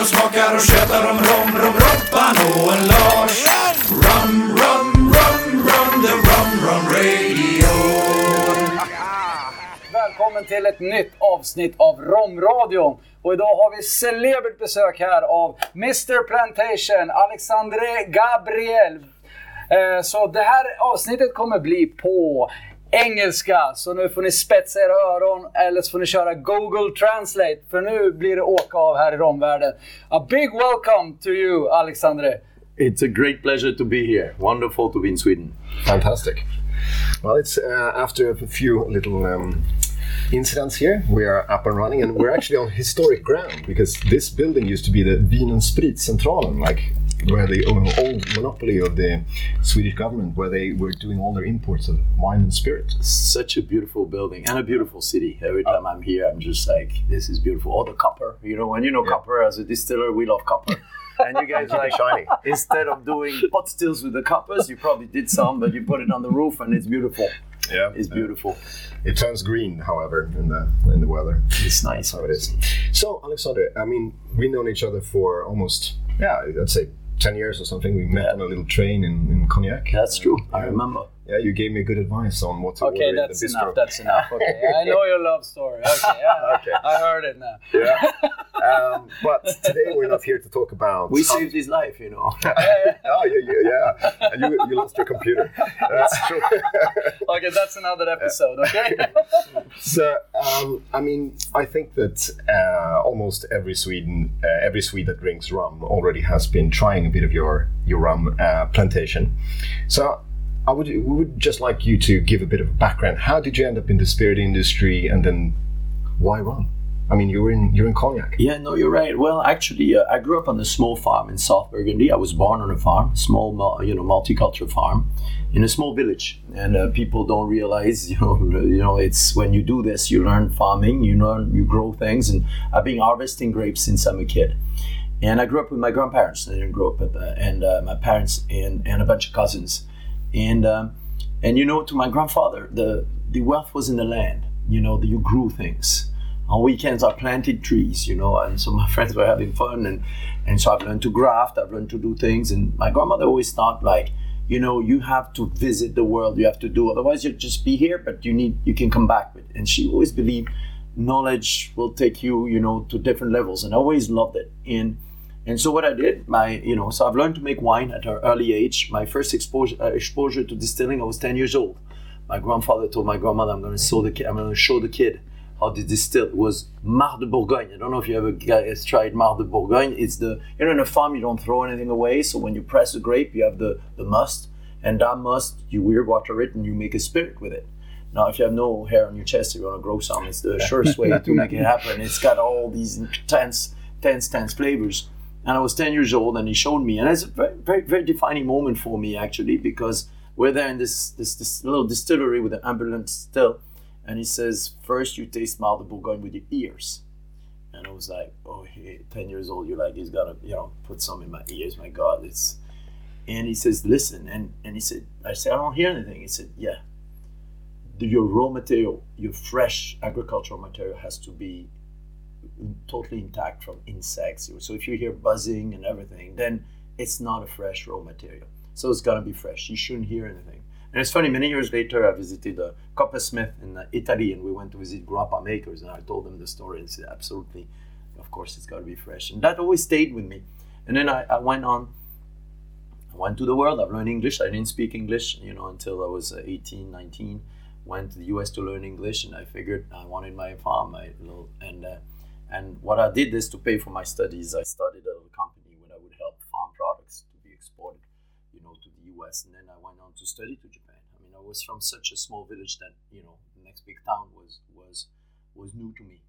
och smakar och tjötar om rom, rom, Robban och en Lars. Rum, rum, rum, rum, the rum, rum radio. Välkommen till ett nytt avsnitt av Romradion. Och idag har vi celebert besök här av Mr Plantation, Alexandre Gabriel. Eh, så det här avsnittet kommer bli på engelska. Så nu får ni spetsa era öron eller så får ni köra Google Translate. För nu blir det åka av här i romvärlden. A big welcome to you Alexandre. It's a great pleasure to be here. Wonderful to be in Sweden. Fantastic. Well, it's uh, after a few little um, incidents here, we are up and running, and we're actually on historic ground because this building used to be the Vin and Spritcentralen, like where the old monopoly of the Swedish government, where they were doing all their imports of wine and spirit. Such a beautiful building and a beautiful city. Every time I'm here, I'm just like, this is beautiful. All the copper, you know, when you know copper as a distiller, we love copper. And you guys like Shiny. instead of doing pot stills with the coppers, you probably did some, but you put it on the roof and it's beautiful. Yeah, It's beautiful. It turns green, however, in the in the weather. It's nice. That's how it is. So, Alexander, I mean, we've known each other for almost, yeah, I'd say 10 years or something. We met on a little train in, in Cognac. That's true. I remember. Yeah, you gave me good advice on what to do. Okay, order that's in the bistro. enough. That's enough. Okay, I know your love story. Okay, yeah, Okay. I heard it now. yeah. Um, but today we're not here to talk about. We saved his life, you know. Oh, yeah, yeah, yeah. And you, you lost your computer. That's true. Okay, that's another episode. Okay. so, um, I mean, I think that uh, almost every Sweden, uh, every Swede that drinks rum already has been trying a bit of your your rum uh, plantation. So. I would, we would just like you to give a bit of background. How did you end up in the spirit industry, and then why rum? I mean, you're in you're in cognac. Yeah, no, you're right. Well, actually, uh, I grew up on a small farm in South Burgundy. I was born on a farm, small, you know, multicultural farm, in a small village. And uh, people don't realize, you know, you know, it's when you do this, you learn farming, you learn, you grow things. And I've been harvesting grapes since I'm a kid. And I grew up with my grandparents. I didn't grow up with, uh, and uh, my parents and, and a bunch of cousins. And um, and you know, to my grandfather, the the wealth was in the land. You know, you grew things on weekends I planted trees, you know, and so my friends were having fun and and so I've learned to graft, I've learned to do things and my grandmother always thought like, you know, you have to visit the world, you have to do otherwise you'll just be here, but you need you can come back with and she always believed knowledge will take you, you know, to different levels and I always loved it. And and so what I did, my you know, so I've learned to make wine at an early age. My first exposure uh, exposure to distilling, I was ten years old. My grandfather told my grandmother, "I'm going to show the kid. I'm going to show the kid how to distill." It was Marc de Bourgogne. I don't know if you ever guys tried Marc de Bourgogne. It's the you know in a farm you don't throw anything away. So when you press the grape, you have the the must, and that must you weir water it and you make a spirit with it. Now, if you have no hair on your chest, you want to grow some. It's the surest way to make it happen. It's got all these intense, tense, tense flavors. And I was 10 years old, and he showed me, and it's a very, very, very defining moment for me actually because we're there in this this, this little distillery with an ambulance still, and he says, first you taste Marc de Bourgogne with your ears. And I was like, oh, hey, 10 years old, you're like, he's got to, you know, put some in my ears. My God, it's. And he says, listen. And, and he said, I said, I don't hear anything. He said, yeah. Your raw material, your fresh agricultural material has to be totally intact from insects. So if you hear buzzing and everything, then it's not a fresh raw material. So it's gotta be fresh. You shouldn't hear anything. And it's funny. Many years later, I visited a coppersmith in uh, Italy, and we went to visit grappa makers, and I told them the story, and said, "Absolutely, of course, it's got to be fresh." And that always stayed with me. And then I, I went on. I went to the world. I've learned English. I didn't speak English, you know, until I was uh, 18, 19. Went to the U.S. to learn English, and I figured I wanted my farm, my little, and uh, and what I did is to pay for my studies. I started a little company where I would help farm products to be exported, you know, to the U.S. And then I went on to study to Japan. I mean, I was from such a small village that you know the next big town was was was new to me,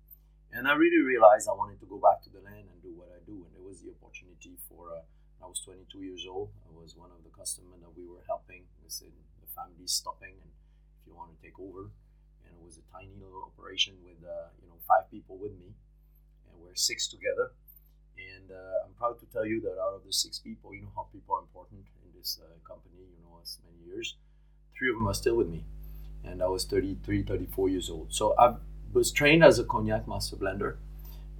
and I really realized I wanted to go back to the land and do what I do. And there was the opportunity for. Uh, I was 22 years old. I was one of the customers that we were helping. We said the family's stopping, and if you want to take over, and it was a tiny little operation with uh, you know five people with me we're six together. And uh, I'm proud to tell you that out of the six people, you know how people are important in this uh, company, you know, as many years, three of them are still with me. And I was 33, 34 years old. So I was trained as a cognac master blender.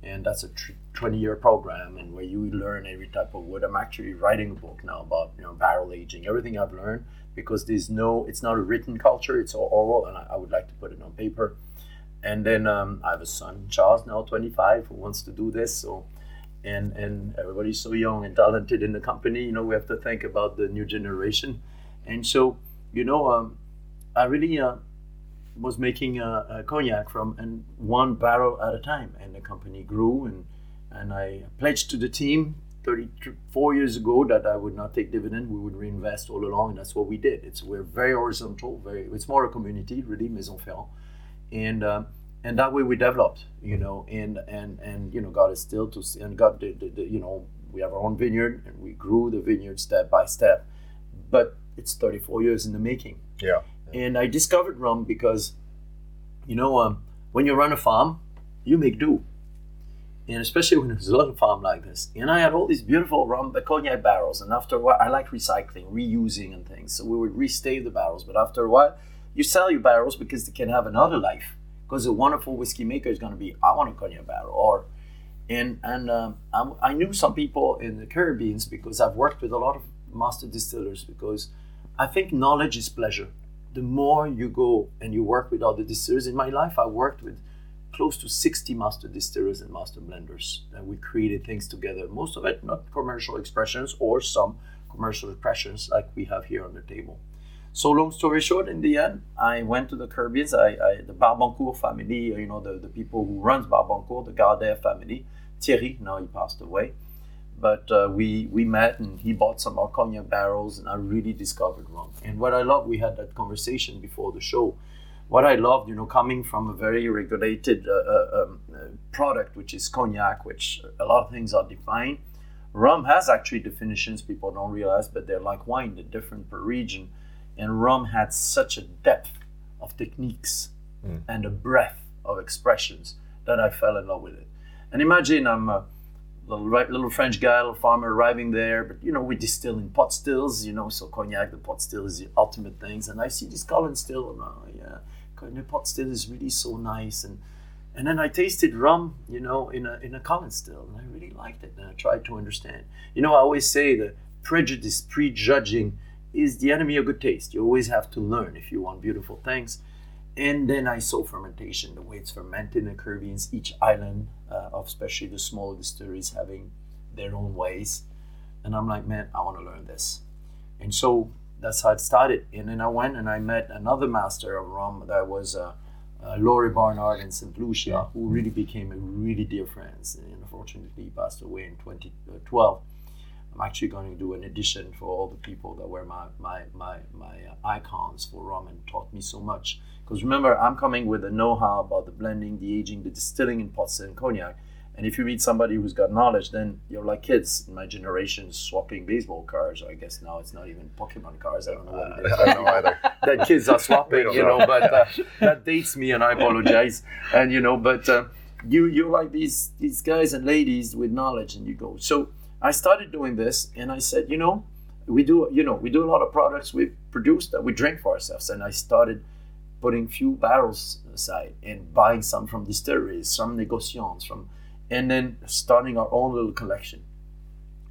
and that's a tr- 20 year program and where you learn every type of wood i'm actually writing a book now about you know barrel aging everything i've learned because there's no it's not a written culture it's all oral and i, I would like to put it on paper and then um, i have a son charles now 25 who wants to do this so and and everybody's so young and talented in the company you know we have to think about the new generation and so you know um, i really uh, was making a, a cognac from and one barrel at a time, and the company grew. and And I pledged to the team 34 years ago that I would not take dividend. We would reinvest all along, and that's what we did. It's we're very horizontal. Very it's more a community, really, Maison Ferrand, and. Um, and that way we developed, you know, and and and you know, God is still to see and God, the, you know, we have our own vineyard and we grew the vineyard step by step, but it's 34 years in the making. Yeah. And I discovered rum because, you know, um, when you run a farm, you make do. And especially when there's a little farm like this. And I had all these beautiful rum, cognac barrels. And after a while, I like recycling, reusing and things. So we would restave the barrels. But after a while, you sell your barrels because they can have another life. Because a wonderful whiskey maker is going to be, I want to a barrel. Or, and and um, I, I knew some people in the Caribbean because I've worked with a lot of master distillers because I think knowledge is pleasure the more you go and you work with other distillers, in my life, I worked with close to 60 master distillers and master blenders, and we created things together. Most of it not commercial expressions or some commercial expressions like we have here on the table. So long story short, in the end, I went to the Caribbean. I, I, the Barbancourt family, you know, the, the people who runs Barbancourt, the Gardère family, Thierry, now he passed away but uh, we we met and he bought some cognac barrels and I really discovered rum. And what I love, we had that conversation before the show. What I loved, you know, coming from a very regulated uh, uh, um, uh, product, which is cognac, which a lot of things are defined. Rum has actually definitions people don't realize, but they're like wine, they're different per region. And rum had such a depth of techniques mm. and a breadth of expressions that I fell in love with it. And imagine I'm a little little French guy, little farmer arriving there. But you know, we distill in pot stills. You know, so cognac, the pot still is the ultimate things. And I see this column still, and oh, yeah, cognac pot still is really so nice. And and then I tasted rum, you know, in a in a column still, and I really liked it. And I tried to understand. You know, I always say the prejudice, prejudging, is the enemy of good taste. You always have to learn if you want beautiful things. And then I saw fermentation, the way it's fermented in the Caribbean, each island, uh, of especially the smaller distilleries, having their own ways. And I'm like, man, I want to learn this. And so that's how it started. And then I went and I met another master of rum that was uh, uh, Laurie Barnard in St. Lucia, who really became a really dear friend. And unfortunately, he passed away in 2012. I'm actually going to do an edition for all the people that were my my my, my uh, icons for rum and taught me so much. Because remember, I'm coming with a know-how about the blending, the aging, the distilling in pots and cognac. And if you meet somebody who's got knowledge, then you're like kids in my generation swapping baseball cards. I guess now it's not even Pokemon cards. I don't know what it is. I don't know either. that kids are swapping, you know, know. but uh, that dates me and I apologize. And, you know, but uh, you, you're like these, these guys and ladies with knowledge and you go. So I started doing this and I said, you know, we do, you know, we do a lot of products we produce that we drink for ourselves. And I started putting few barrels aside and buying some from distilleries, some negociants from, and then starting our own little collection.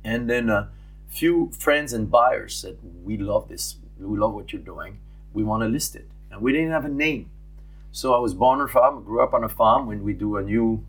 And then a few friends and buyers said, "We love this. We love what you're doing. We want to list it." And we didn't have a name, so I was born on a farm, grew up on a farm. When we do a new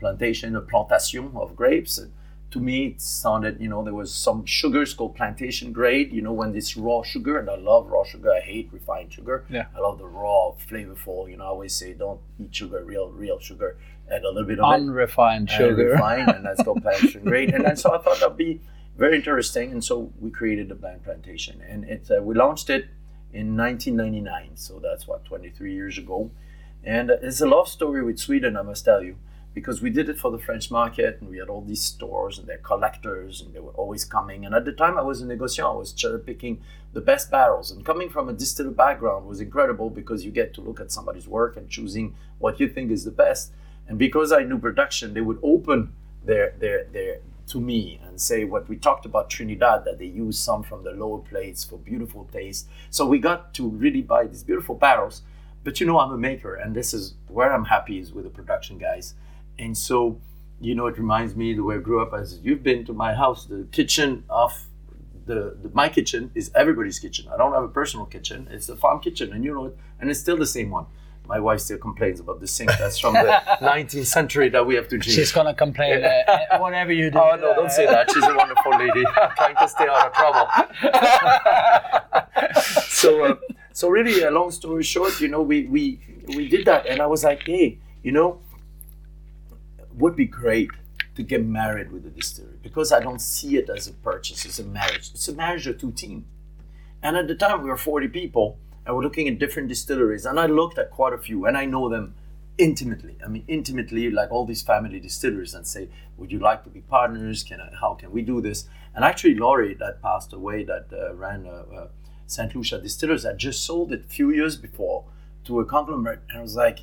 plantation, a plantation of grapes, and to me it sounded you know there was some sugars called plantation grade you know when this raw sugar and i love raw sugar i hate refined sugar. Yeah. i love the raw flavorful you know i always say don't eat sugar real real sugar add a little bit of unrefined it, sugar. unrefined and that's called plantation grade. And then so i thought that'd be very interesting and so we created the blind plantation. And it uh, we launched it in 1999 so that's what 23 years ago. And uh, it's a love story with sweden i must tell you because we did it for the French market and we had all these stores and they're collectors and they were always coming. And at the time I was a negociant, I was cherry picking the best barrels. And coming from a distiller background was incredible because you get to look at somebody's work and choosing what you think is the best. And because I knew production, they would open their their their to me and say what we talked about Trinidad that they use some from the lower plates for beautiful taste. So we got to really buy these beautiful barrels. But you know I'm a maker and this is where I'm happy is with the production guys and so you know, it reminds me the way I grew up. As you've been to my house, the kitchen of the, the my kitchen is everybody's kitchen. I don't have a personal kitchen; it's a farm kitchen, and you know it, and it's still the same one. My wife still complains about the sink that's from the 19th century that we have to change. She's gonna complain uh, whatever you do. Oh no! Don't say that. She's a wonderful lady, trying to stay out of trouble. so, uh, so really, a long story short, you know, we we we did that, and I was like, hey, you know, would be great to get married with a distillery because I don't see it as a purchase; it's a marriage. It's a marriage of two teams. And at the time, we were 40 people, and we're looking at different distilleries, and I looked at quite a few, and I know them intimately. I mean, intimately, like all these family distilleries, and say, "Would you like to be partners? Can I, how can we do this?" And actually, Laurie, that passed away, that uh, ran uh, uh, Saint Lucia Distillers, had just sold it a few years before to a conglomerate, and I was like,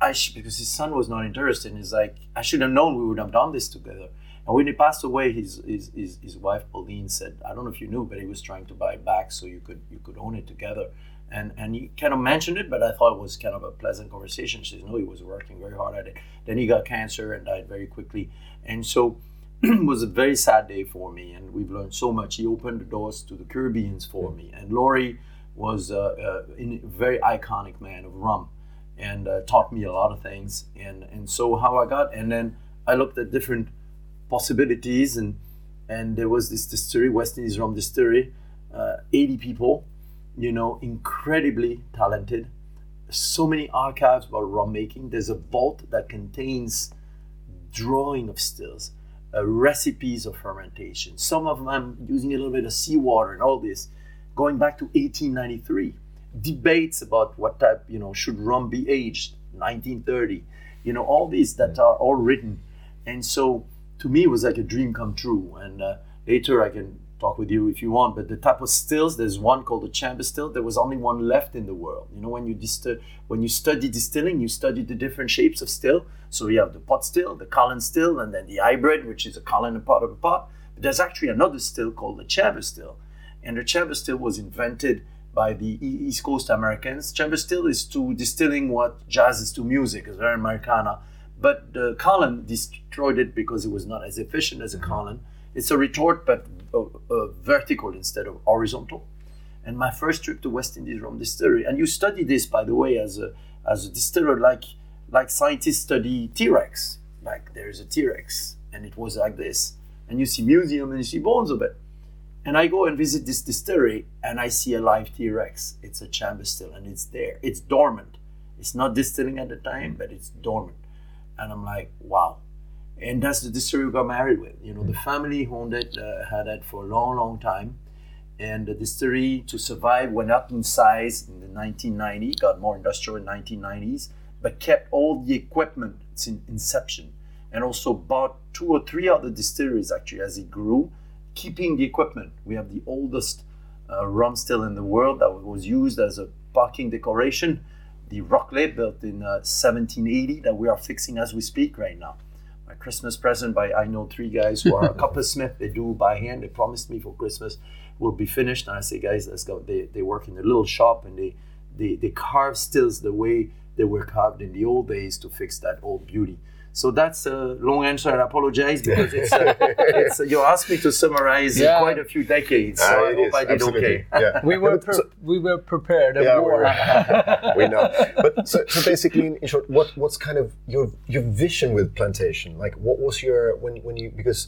I sh- because his son was not interested, and he's like, I should have known we would have done this together. And when he passed away, his, his, his, his wife Pauline said, I don't know if you knew, but he was trying to buy it back so you could you could own it together. And and he kind of mentioned it, but I thought it was kind of a pleasant conversation. She said, no, he was working very hard at it. Then he got cancer and died very quickly. And so it was a very sad day for me. And we've learned so much. He opened the doors to the Caribbeans for me. And Laurie was uh, uh, a very iconic man of rum and uh, taught me a lot of things. And, and so how I got, and then I looked at different possibilities and and there was this distillery, West Indies Rum Distillery, uh, 80 people, you know, incredibly talented. So many archives about rum making. There's a vault that contains drawing of stills, uh, recipes of fermentation. Some of them I'm using a little bit of seawater and all this, going back to 1893. Debates about what type, you know, should rum be aged, 1930. You know, all these that are all written. And so to me, it was like a dream come true. And uh, later I can talk with you if you want, but the type of stills, there's one called the chamber still. There was only one left in the world. You know, when you distill, when you study distilling, you study the different shapes of still. So you have the pot still, the column still, and then the hybrid, which is a column and part of a pot. But there's actually another still called the chamber still. And the chamber still was invented by the East Coast Americans. Chamber still is to distilling what jazz is to music. It's very Americana. But the column destroyed it because it was not as efficient as a column. It's a retort, but uh, uh, vertical instead of horizontal. And my first trip to West Indies Rum Distillery, and you study this, by the way, as a as a distiller, like like scientists study T-Rex. Like there is a T-Rex, and it was like this, and you see museum and you see bones of it. And I go and visit this distillery, and I see a live T-Rex. It's a chamber still, and it's there. It's dormant. It's not distilling at the time, but it's dormant. And I'm like, wow. And that's the distillery we got married with. You know, the family owned it uh, had it for a long, long time. And the distillery, to survive, went up in size in the 1990s, got more industrial in 1990s, but kept all the equipment since inception. And also bought two or three other distilleries actually as it grew, keeping the equipment. We have the oldest uh, rum still in the world that was used as a parking decoration the Rockley built in uh, 1780 that we are fixing as we speak right now. My Christmas present by I know three guys who are a coppersmith. They do by hand. They promised me for Christmas will be finished. And I say, guys, let's go. They, they work in a little shop and they, they, they carve stills the way they were carved in the old days to fix that old beauty. So that's a long answer, I apologize because it's, uh, it's uh, you asked me to summarize Yeah. quite a few decades. So Ah, I hope is, I did absolutely. okay. Yeah. We were But so- we were prepared. Yeah, we're- we know. But so, so basically, in, in short, what what's kind of your your vision with plantation? Like, what was your when when you because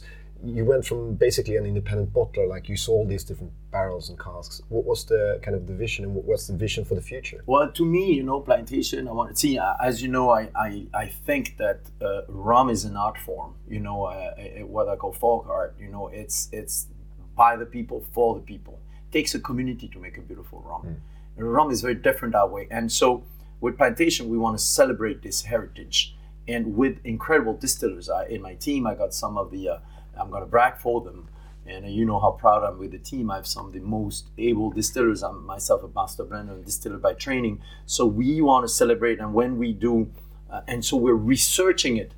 you went from basically an independent bottler, like you saw all these different barrels and casks. What was the kind of the vision, and what, what's the vision for the future? Well, to me, you know, plantation. I want to see. As you know, I I, I think that uh, rum is an art form. You know, uh, what I call folk art. You know, it's it's by the people for the people. It takes a community to make a beautiful rum. And rum is very different that way. And so, with plantation, we want to celebrate this heritage. And with incredible distillers, I, in my team, I got some of the. Uh, I'm going to brag for them. And uh, you know how proud I'm with the team. I have some of the most able distillers. I'm myself a master blender and distiller by training. So we want to celebrate. And when we do, uh, and so we're researching it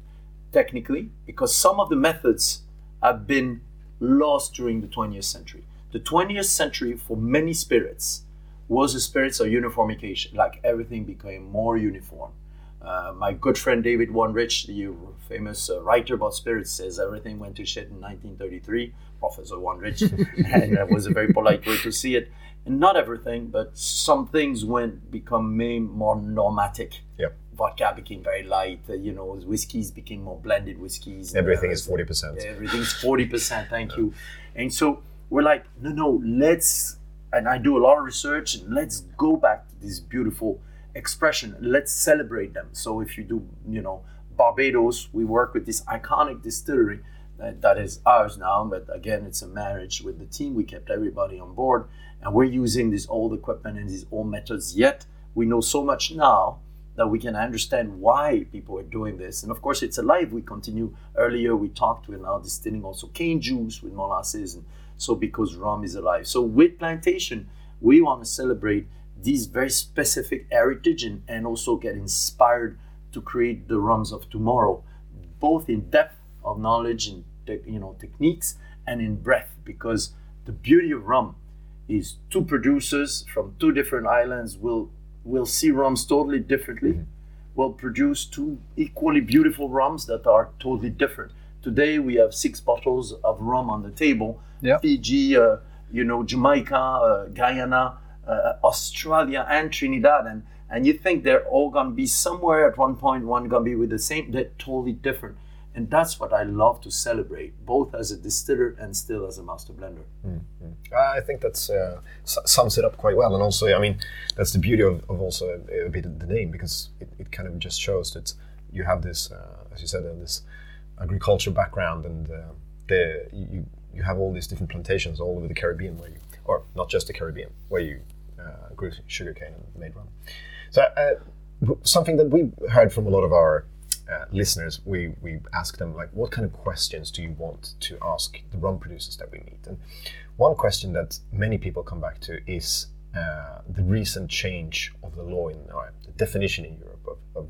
technically because some of the methods have been lost during the 20th century. The 20th century, for many spirits, was a spirits of uniformication, like everything became more uniform. Uh, my good friend David Wondrich, the famous uh, writer about spirits, says everything went to shit in 1933. Professor Wondrich, and that was a very polite way to see it. And not everything, but some things went become more normatic. Yep. Vodka became very light. Uh, you know, whiskeys became more blended whiskeys. Everything Uh, is forty percent. Everything's forty percent. Thank you. And so we're like, no, no, let's. And I do a lot of research, and let's go back to this beautiful expression. Let's celebrate them. So if you do, you know, Barbados, we work with this iconic distillery that, that is ours now. But again, it's a marriage with the team. We kept everybody on board, and we're using this old equipment and these old methods. Yet we know so much now that we can understand why people are doing this. And of course, it's alive. We continue. Earlier, we talked. We're now distilling also cane juice with molasses, and so because rum is alive. So with plantation, we want to celebrate these very specific heritage and, and also get inspired to create the rums of tomorrow, both in depth of knowledge and te- you know techniques and in breadth. Because the beauty of rum is two producers from two different islands will will see rums totally differently. Will produce two equally beautiful rums that are totally different. Today we have six bottles of rum on the table. Yeah. Fiji, uh, you know, Jamaica, uh, Guyana, uh, Australia, and Trinidad, and and you think they're all gonna be somewhere at one point, one gonna be with the same. They're totally different, and that's what I love to celebrate, both as a distiller and still as a master blender. I think that's uh, sums it up quite well, and also, I mean, that's the beauty of, of also a, a bit of the name because it, it kind of just shows that you have this, uh, as you said, uh, this agriculture background, and uh, the you you have all these different plantations all over the Caribbean, where you, or not just the Caribbean, where you grew sugarcane and made rum. So uh, something that we heard from a lot of our uh, listeners, we we ask them like, what kind of questions do you want to ask the rum producers that we meet? And one question that many people come back to is uh, the recent change of the law in or the definition in Europe of, of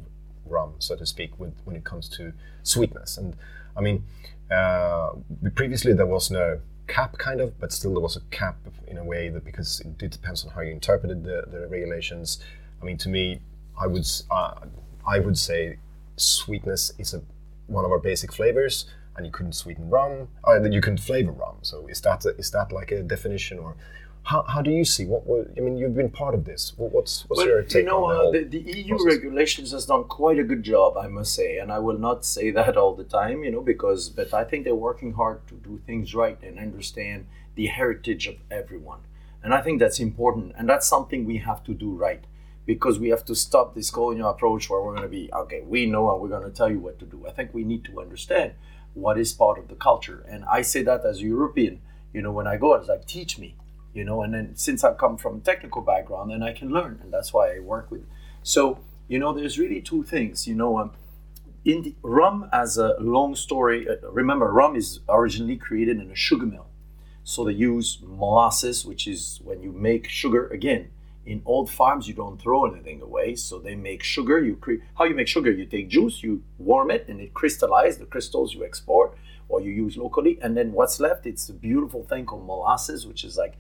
rum, so to speak, with, when it comes to sweetness. And I mean, uh, previously there was no cap, kind of, but still there was a cap in a way that because it depends on how you interpreted the, the regulations. I mean, to me, I would uh, I would say sweetness is a one of our basic flavors, and you couldn't sweeten rum, or you couldn't flavor rum. So is that is that like a definition, or how, how do you see what? I mean, you've been part of this. What, what's what's your take you know, on the uh, the, the EU process? regulations has done quite a good job, I must say, and I will not say that all the time, you know, because but I think they're working hard to do things right and understand the heritage of everyone, and I think that's important, and that's something we have to do right, because we have to stop this colonial approach where we're going to be okay, we know and we're going to tell you what to do. I think we need to understand what is part of the culture, and I say that as a European, you know, when I go, it's like teach me you know and then since i come from a technical background then i can learn and that's why i work with so you know there's really two things you know um, in the rum as a long story uh, remember rum is originally created in a sugar mill. So they use molasses which is when you make sugar again in old farms you don't throw anything away so they make sugar you create how you make sugar you take juice you warm it and it crystallizes the crystals you export or you use locally and then what's left it's a beautiful thing called molasses which is like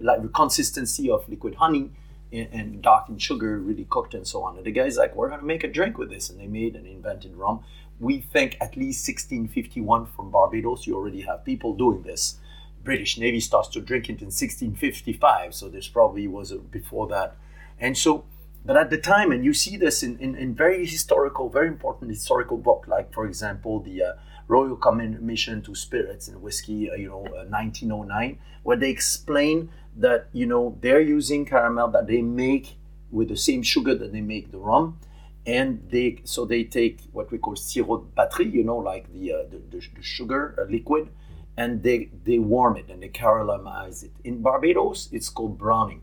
like the consistency of liquid honey and, and darkened sugar, really cooked and so on. And the guy's like, we're gonna make a drink with this, and they made and invented rum. We think at least 1651 from Barbados, you already have people doing this. British Navy starts to drink it in 1655, so this probably was before that. And so, but at the time, and you see this in, in, in very historical, very important historical book, like for example the uh, Royal Commission to Spirits and Whiskey, uh, you know, uh, 1909, where they explain that you know they're using caramel that they make with the same sugar that they make the rum, and they so they take what we call sirop de batterie, you know, like the uh, the, the, the sugar uh, liquid, and they they warm it and they caramelize it. In Barbados, it's called browning,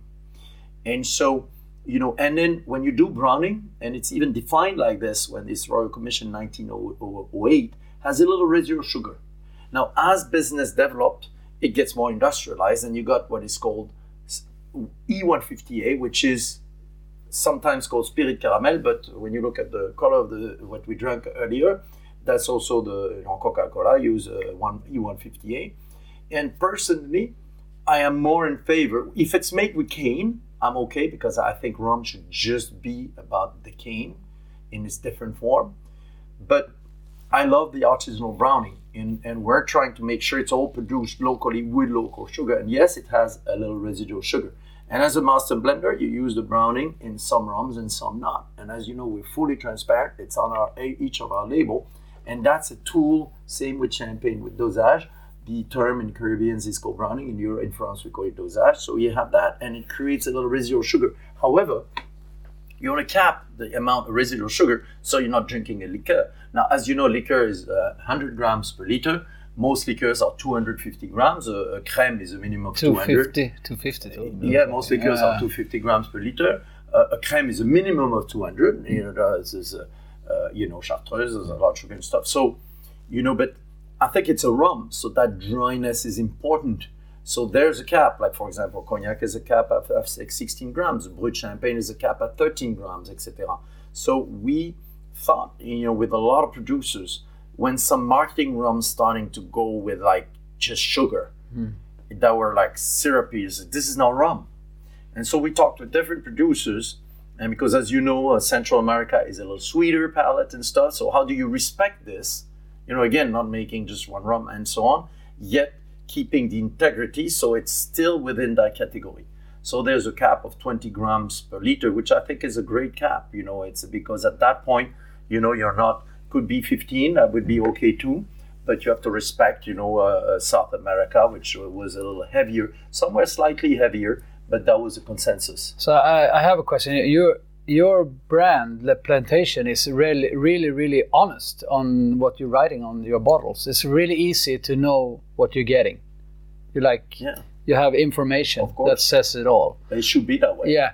and so you know, and then when you do browning, and it's even defined like this when this Royal Commission 1908 has a little residual sugar. Now, as business developed, it gets more industrialized, and you got what is called E150A, which is sometimes called spirit caramel, but when you look at the color of the what we drank earlier, that's also the you know, Coca-Cola use uh, one E150A. And personally, I am more in favor if it's made with cane. I'm okay because I think rum should just be about the cane. in its different form. But I love the artisanal browning, and, and we're trying to make sure it's all produced locally with local sugar. And yes, it has a little residual sugar. And as a master blender, you use the browning in some rums and some not. And as you know, we're fully transparent. It's on our each of our label, and that's a tool. Same with champagne with dosage. The term in Caribbeans is called browning. In Europe, in France, we call it dosage. So you have that, and it creates a little residual sugar. However, you want to cap the amount of residual sugar so you're not drinking a liqueur. Now, as you know, liqueur is uh, 100 grams per liter. Most liqueurs are 250 grams. A, a creme is a minimum of 200. 250, 250. Yeah, most liqueurs are 250 grams per liter. Uh, a creme is a minimum of 200. You know, there's, there's a, uh, you know, chartreuse, there's a lot of sugar and stuff. So, you know, but I think it's a rum, so that dryness is important. So there's a cap, like for example, cognac is a cap at, at 16 grams, brut champagne is a cap at 13 grams, etc. So we thought, you know, with a lot of producers, when some marketing rums starting to go with like just sugar, that were like syrupy, this is not rum. And so we talked to different producers, and because as you know, uh, Central America is a little sweeter palate and stuff. So how do you respect this? You know, again, not making just one rum and so on, yet keeping the integrity so it's still within that category. So there's a cap of 20 grams per liter, which I think is a great cap. You know, it's because at that point, you know, you're not could be 15, that would be okay too. But you have to respect, you know, uh, uh, South America, which was a little heavier, somewhere slightly heavier, but that was a consensus. So I, I have a question. Your your brand, Le Plantation, is really, really, really honest on what you're writing on your bottles. It's really easy to know what you're getting. You like Yeah, you have information that says it all. it should be that way. Yeah,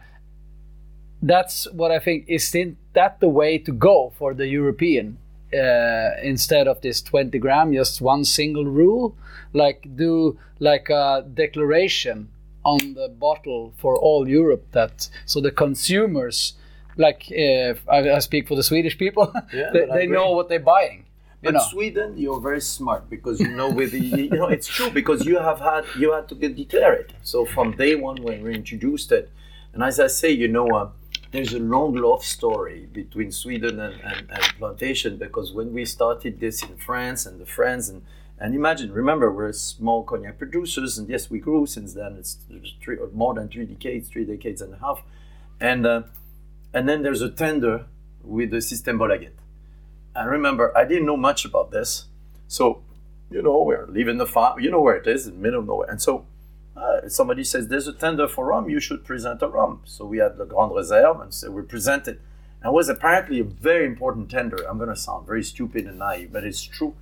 that's what I think. Isn't that the way to go for the European? Uh, instead of this 20 gram, just one single rule, like do like a declaration on the bottle for all Europe that so the consumers, like if I, I speak for the Swedish people, Yeah, they, they know what they're buying. You But know, Sweden, you're very smart because you know with the, you know it's true because you have had you had to get declare it. So from day one when we introduced it, and as I say, you know, uh, there's a long love story between Sweden and, and, and plantation because when we started this in France and the friends and and imagine, remember, we're small cognac producers, and yes, we grew since then. It's three or more than three decades, three decades and a half, and uh, and then there's a tender with the Systembolaget. And remember, I didn't know much about this. So, you know, we're leaving the farm, you know where it is, in the middle of nowhere. And so uh, somebody says, There's a tender for rum, you should present a rum. So we had the Grande Reserve, and so we presented. And it was apparently a very important tender. I'm going to sound very stupid and naive, but it's true.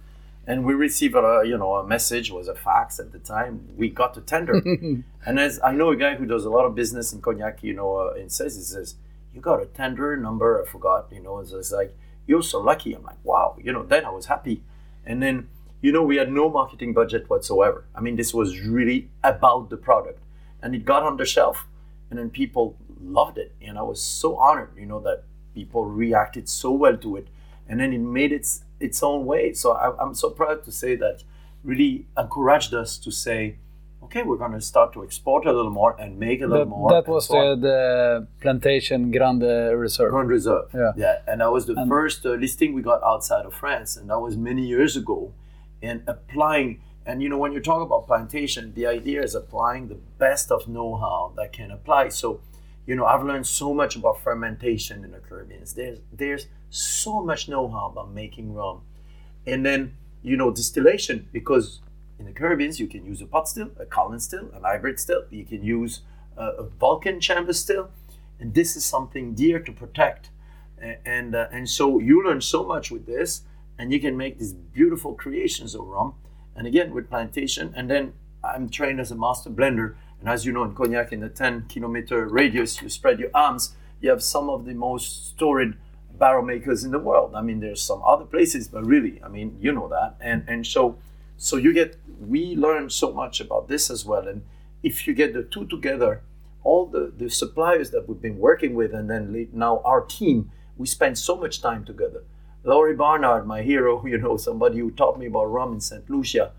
And we received a, you know, a message, was a fax at the time. We got the tender. and as I know a guy who does a lot of business in cognac, you know, uh, and says, he says, you got a tender number, I forgot, you know, it's, like, you're so lucky. I'm like, wow, you know, then I was happy. And then, you know, we had no marketing budget whatsoever. I mean, this was really about the product. And it got on the shelf, and then people loved it. And I was so honored, you know, that people reacted so well to it. And then it made its its own way. So I, I'm so proud to say that really encouraged us to say, okay, we're going to start to export a little more and make a little that, more. that was the, the Plantation Grande Reserve. Grand Reserve. Yeah. and that was the And- first uh, listing we got outside of France, and that was many years ago. And applying, and you know, when you talk about plantation, the idea is applying the best of know-how that can apply. So, you know, I've learned so much about fermentation in the Caribbean. There's there's so much know-how about making rum, and then you know distillation because in the Caribbean you can use a pot still, a column still, an hybrid still. You can use a, a Vulcan chamber still, and this is something dear to protect. And uh, and so you learn so much with this, and you can make these beautiful creations of rum. And again with plantation, and then I'm trained as a master blender. And as you know, in cognac, in the 10 kilometer radius, you spread your arms. You have some of the most storied barrel makers in the world. I mean, there's some other places, but really, I mean, you know that. And and so, so you get. We learn so much about this as well. And if you get the two together, all the the suppliers that we've been working with, and then now our team, we spend so much time together. Laurie Barnard, my hero, you know, somebody who taught me about rum in St. Lucia.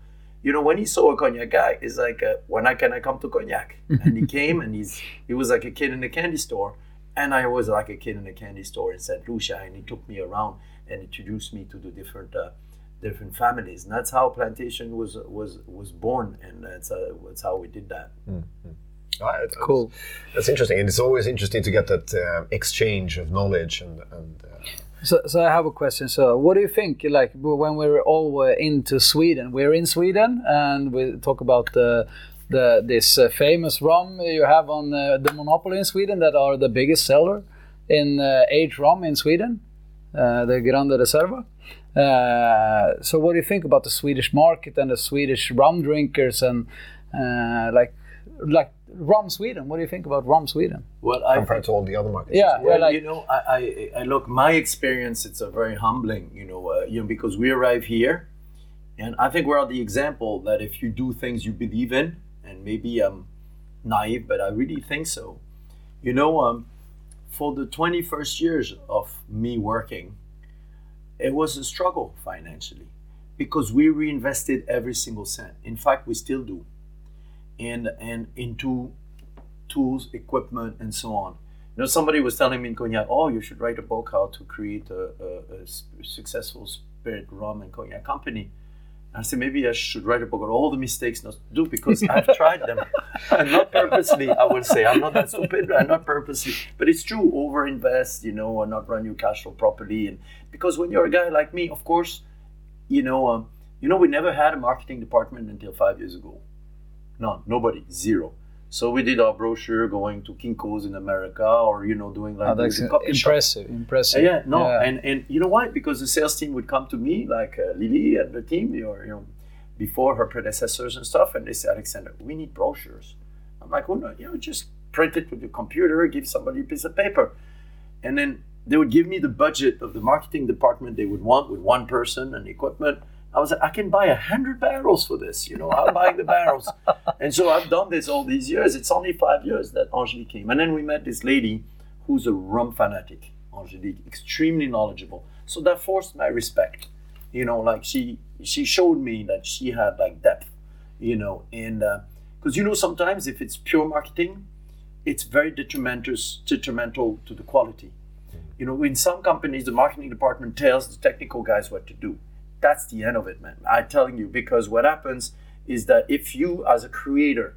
You know, when he saw a cognac guy, he's like, uh, when I can I come to cognac? And he came, and he's he was like a kid in a candy store, And I was like a kid in a candy store in St. Lucia, and he took me around and introduced me to the different uh, different families, and that's how plantation was was was born, and that's uh, that's how we did that. Ah, it- Cool. That's interesting, and it's always interesting to get that uh, exchange of knowledge and and. Uh, So, so I have a question. So, what do you think? Like when we're all uh, into Sweden, we're in Sweden, and we talk about the the this uh, famous rum you have on uh, the monopoly in Sweden that are the biggest seller in uh, aged rum in Sweden, uh, the Grande Reserva. Uh, so, what do you think about the Swedish market and the Swedish rum drinkers and uh, like like rum Sweden? What do you think about rum Sweden? Well, I compared to all the other markets. Yeah, well, like you know, I, I, I look. My experience, it's a very humbling, you know, uh, you know, because we arrive here, and I think we're the example that if you do things you believe in, and maybe I'm naive, but I really think so. You know, um, for the 21st years of me working, it was a struggle financially because we reinvested every single cent. In fact, we still do, and and into tools, equipment, and so on. You know, somebody was telling me in Cognac, oh, you should write a book how to create a successful spirit rum and cognac company. I said, maybe I should write a book on all the mistakes not to do because I've tried them. and not purposely, I will say. I'm not that stupid, I'm not purposely. But it's true, overinvest, you know, and not run your cash flow properly. And because when you're a guy like me, of course, you know, um, you know, we never had a marketing department until five years ago. None, nobody, zero. So we did our brochure going to Kinko's in America, or you know, doing like Oh, that's the coffee shop. impressive. Impressive. Yeah, no, Yeah. and and you know why? Because the sales team would come to me, like uh, Lily and the team, or you know, before her predecessors and stuff, and they say, Alexander, we need brochures. I'm like, well, no, you know, just print it with your computer, give somebody a piece of paper, and then they would give me the budget of the marketing department they would want with one person and equipment. I was like, I can buy a hundred barrels for this. You know, I'm buying the barrels, and so I've done this all these years. It's only five years that Angelique came, and then we met this lady who's a rum fanatic. Angelique, extremely knowledgeable. So that forced my respect. You know, like she she showed me that she had like depth. You know, and uh, because you know sometimes if it's pure marketing, it's very detrimental detrimental to the quality. You know, in some companies, the marketing department tells the technical guys what to do. That's the end of it, man. I'm telling you, because what happens is that if you, as a creator,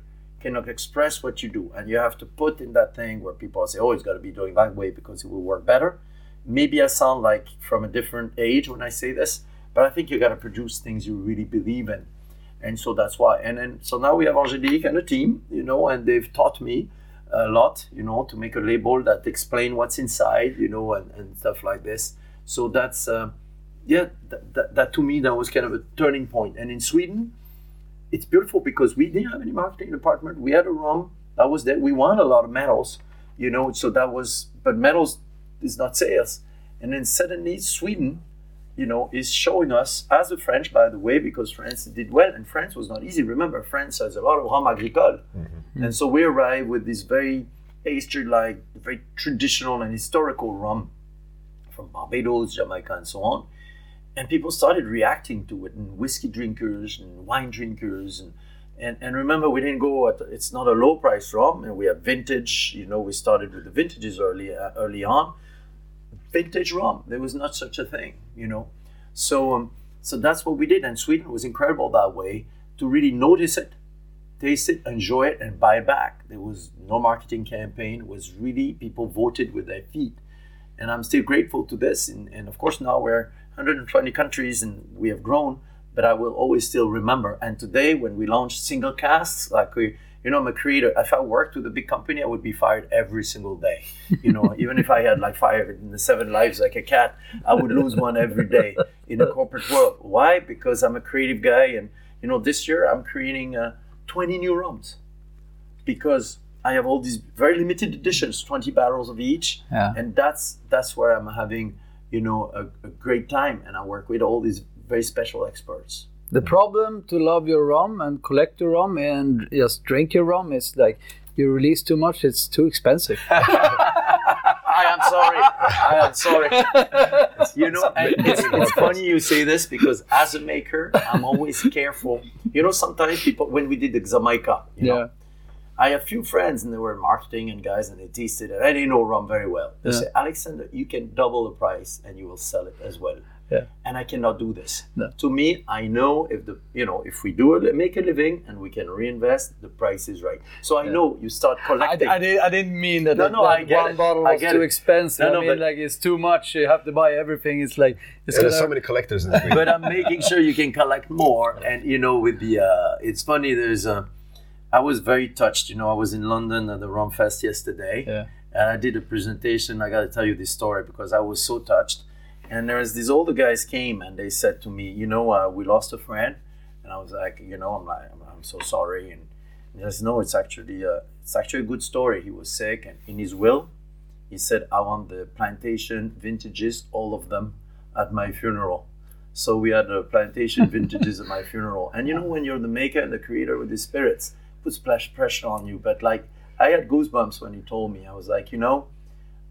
cannot express what you do, and you have to put in that thing where people say, "Oh, it's got to be doing that way because it will work better." Maybe I sound like from a different age when I say this, but I think you got to produce things you really believe in, and so that's why. And then so now we have Angelique and a team, you know, and they've taught me a lot, you know, to make a label that explain what's inside, you know, and, and stuff like this. So that's uh, yeah, that, that, that to me that was kind of a turning point. And in Sweden, it's beautiful because we didn't have any marketing department. We had a rum that was there. We won a lot of medals, you know. So that was, but medals is not sales. And then suddenly Sweden, you know, is showing us as the French, by the way, because France did well, and France was not easy. Remember, France has a lot of rhum agricole, mm-hmm. and so we arrived with this very pastry-like, very traditional and historical rum from Barbados, Jamaica, and so on and people started reacting to it and whiskey drinkers and wine drinkers and and, and remember we didn't go at it's not a low price rum and we have vintage you know we started with the vintages early uh, early on. Vintage rum there was not such a thing you know? So um, so that's what we did and Sweden was incredible that way to really notice it taste it enjoy it and buy back. There was no marketing campaign it was really people voted with their feet. And I'm still grateful to this. And, and of course, now we're 120 countries and we have grown, but I will always still remember. And today, when we launched single casts, like we, you know, I'm a creator. If I worked with a big company, I would be fired every single day. You know, even if I had like fired in the seven lives like a cat, I would lose one every day in the corporate world. Why? Because I'm a creative guy, and you know, this year I'm creating uh, 20 new rums because I have all these very limited editions, 20 barrels of each, Yeah. and that's that's where I'm having, you know, a, a great time, and I work with all these very special experts. The problem to love your rum and collect your rum and just drink your rum is like you release too much, it's too expensive. I am sorry. I am sorry. You know, it's, it's funny you say this because as a maker, I'm always careful. You know, sometimes people, when we did the Jamaica, you know, yeah. I have few friends and they were marketing and guys and they tasted it. I didn't know rum very well. They Yeah. say, Alexander, you can double the price and you will sell it as well. Yeah. And I cannot do this. No. To me, I know if the you know if we do it, make a living and we can reinvest, the price is right. So I know you start collecting. I, did, I didn't mean that, No, that, no, that I get one it. bottle I was too it. expensive. No, no, I mean, but- like it's too much. You have to buy everything. It's like it's There's gonna- so many collectors in the but I'm making sure you can collect more. And you know, with the uh, it's funny. There's a. I was very touched. You know, I was in London at the Rum Fest yesterday, Yeah. and I did a presentation. I got to tell you this story because I was so touched. And there was these older guys came and they said to me, you know, uh, we lost a friend, and I was like, you know, I'm like, I'm, I'm so sorry. And he says, no, it's actually uh, it's actually a good story. He was sick, and in his will, he said, I want the plantation vintages, all of them, at my funeral. So we had the plantation vintages at my funeral. And you know, when you're the maker and the creator with the spirits, it puts pressure on you. But like, I had goosebumps when he told me. I was like, you know,